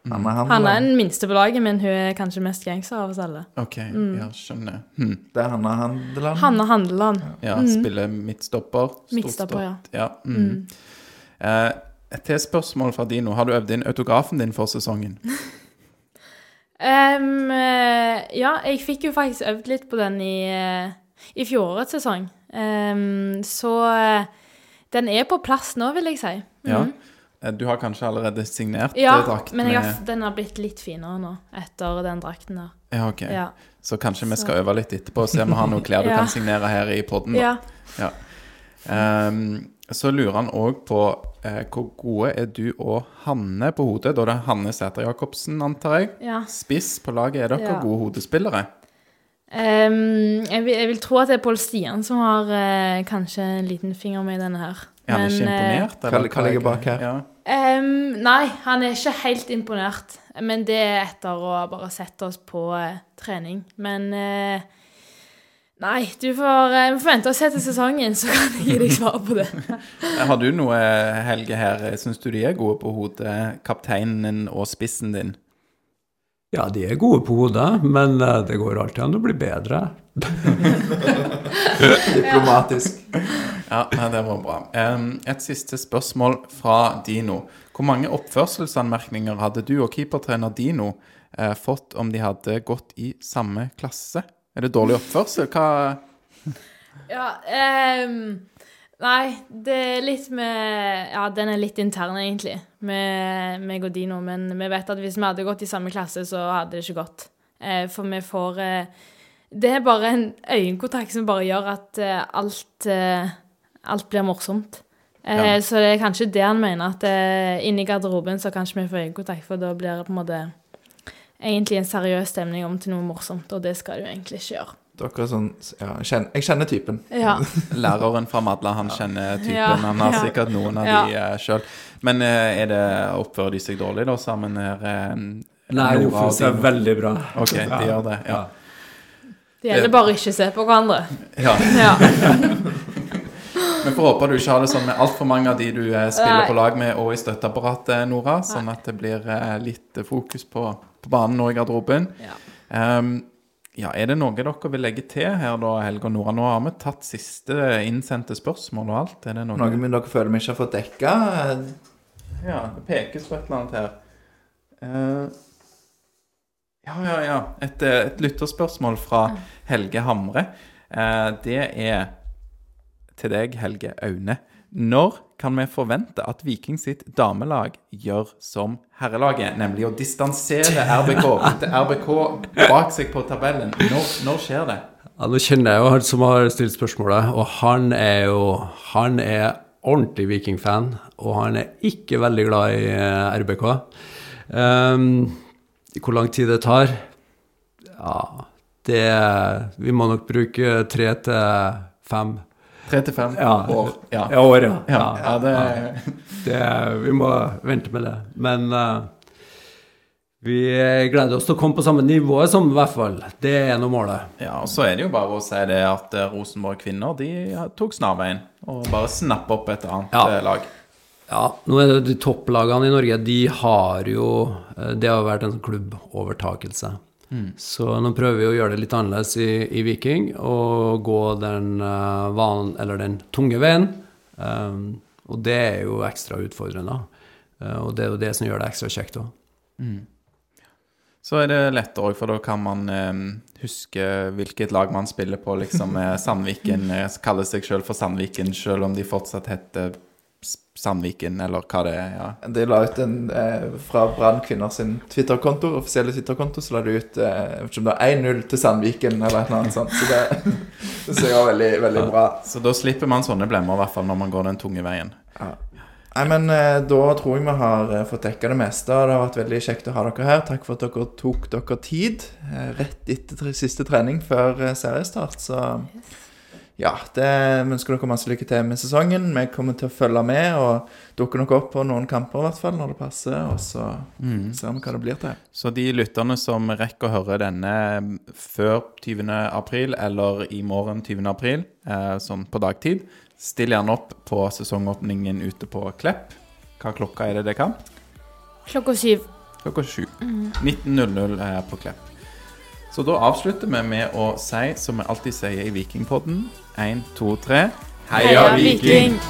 Hanna, Hanna. Hanna er den minste på laget, men hun er kanskje mest gangster av oss alle. OK, ja, skjønner. Hm. Det er Hanna Handeland. Hanna Handeland. Ja, spiller midtstopper. stort Midtstopper, ja. ja. Mm. Eh, et til spørsmål fra Dino. Har du øvd inn autografen din for sesongen? Ehm, eh, ja, jeg fikk jo faktisk øvd litt på den i, eh, i fjorårets sesong. Ehm, så eh, den er på plass nå, vil jeg si. Ja. Mhm. Eh, Du har kanskje allerede signert Ja, eh, Ja, men har, den har blitt litt finere nå, etter den drakten der. Ja, ok. Ja. Så kanskje vi skal øve litt etterpå og se om vi har noen klær du Ja. kan signere her i podden. da. ja. Um, så lurer han òg på uh, hvor gode er du og Hanne på hodet? Da det er Hanne Sæter Jacobsen, antar jeg. ja. Spiss på laget. Er dere gode hodespillere? Um, jeg, vil, jeg vil tro at det er Pål Stian som har uh, kanskje en liten finger med i denne her. Er han Men, ikke imponert? hva- hva ligger bak her? Ja. Um, nei, han er ikke helt imponert. Men det er etter å bare sette oss på uh, trening. Men uh, Nei, du får, uh, vi får vente og se til sesongen, så kan jeg gi deg svar på det. Har du noe, Helge, her? Syns du de er gode på hodet? Kapteinen og spissen din? Ja, de er gode på hodet, men eh, det går alltid an å bli bedre. Diplomatisk. Ja, det var bra. Et siste spørsmål fra Dino. Hvor mange oppførselsanmerkninger hadde du og keepertrener Dino eh, fått om de hadde gått i samme klasse? Er det dårlig oppførsel? Hva Ja, um, Nei, det er litt med Ja, den er litt intern, egentlig, med meg og Dino. Men vi vet at hvis vi hadde gått i samme klasse, så hadde det ikke gått. Eh, for vi får eh, Det er bare en øyekontakt som bare gjør at eh, alt eh, Alt blir morsomt. Eh, Ja. Så det er kanskje det han mener, at eh, inni garderoben så kan ikke vi få øyekontakt, for da blir det på en måte egentlig en seriøs stemning om til noe morsomt, og det skal du egentlig ikke gjøre. Dere er sånn ja, jeg kjenner, jeg kjenner typen. Ja. Læreren fra Madla, han kjenner typen. Ja, Han har ja. sikkert noen av Ja. de uh, sjøl. Men eh, er det, oppfører de seg dårlig, da, sammen her? eh, Nei, Nora de og oppfører seg Dino? veldig bra. OK, de gjør det. Ja. Det gjelder bare ikke å se på hverandre. ja. Ja. Vi får håpe du ikke har det sånn med altfor mange av de du eh, spiller Nei. på lag med og i støtteapparatet, Nora. Sånn at det blir eh, litt fokus på, på banen og i garderoben. Ja. Um, ja, Er det noe dere vil legge til her, da, Helge og Nora? Nå har vi tatt siste innsendte spørsmål og alt. Er det noe, Noe dere føler vi ikke har fått dekka? Ja, det pekes på et eller annet her. Eh, ja, ja, ja. Et, eh, et lytterspørsmål fra Helge Hamre. Eh, det er til deg, Helge Aune. Når kan vi forvente at Viking sitt damelag gjør som herrelaget, nemlig å distansere RBK til RBK bak seg på tabellen? Når, når skjer det? Ja, nå kjenner jeg jo han som har stilt spørsmålet, og han er jo Han er ordentlig Viking-fan, og han er ikke veldig glad i eh, RBK. Ehm, hvor lang tid det tar? Ja, det Vi må nok bruke tre til fem Tre til fem Ja. år? Ja. ja, år, ja. Ja, ja, det, det, vi må vente med det. Men uh, vi gleder oss til å komme på samme nivå som i hvert fall. Det er nå målet. ja, og så er det jo bare å si det at eh, Rosenborg kvinner de tok snarveien og bare snappa opp et annet Ja. eh, lag. Ja, nå er det de topplagene i Norge, de har jo eh, Det har vært en klubbovertakelse. klubbovertakelse. Så nå prøver vi å gjøre det litt annerledes i, i Viking, og gå den, eh, van, eller den tunge veien. Um, og det er jo ekstra utfordrende. Uh, og det er jo det som gjør det ekstra kjekt òg. Så er det lettere òg, for da kan man eh, huske hvilket lag man spiller på. liksom Sandviken kaller seg sjøl for Sandviken, sjøl om de fortsatt heter Sandviken, eller hva det er. ja. De la ut en eh, fra Brann kvinner sin Twitter-konto, offisielle Twitter-konto, så la de ut eh, jeg vet ikke om det var 1-0 til Sandviken eller et eller annet sånt. Så det, det ser jo veldig, veldig bra. Så da slipper man sånne blemmer, i hvert fall når man går den tunge veien. Ja. Nei, men eh, da tror jeg vi har eh, fått dekka det meste. og Det har vært veldig kjekt å ha dere her. Takk for at dere tok dere tid eh, rett etter siste trening før eh, seriestart. Så ja, det ønsker dere masse lykke til med sesongen. Vi kommer til å følge med og dukke nok opp på noen kamper i hvert fall når det passer. Og så ser vi hva det blir til. Så de lytterne som rekker å høre denne før 20. april, eller i morgen 20. april, eh, sånn på dagtid, still gjerne opp på sesongåpningen ute på Klepp. Hva klokka er det det kan? Klokka syv. klokka sju. 19.00 er på Klepp. Så da avslutter vi med å si, som vi alltid sier i Vikingpodden, én, to, tre Heia Viking!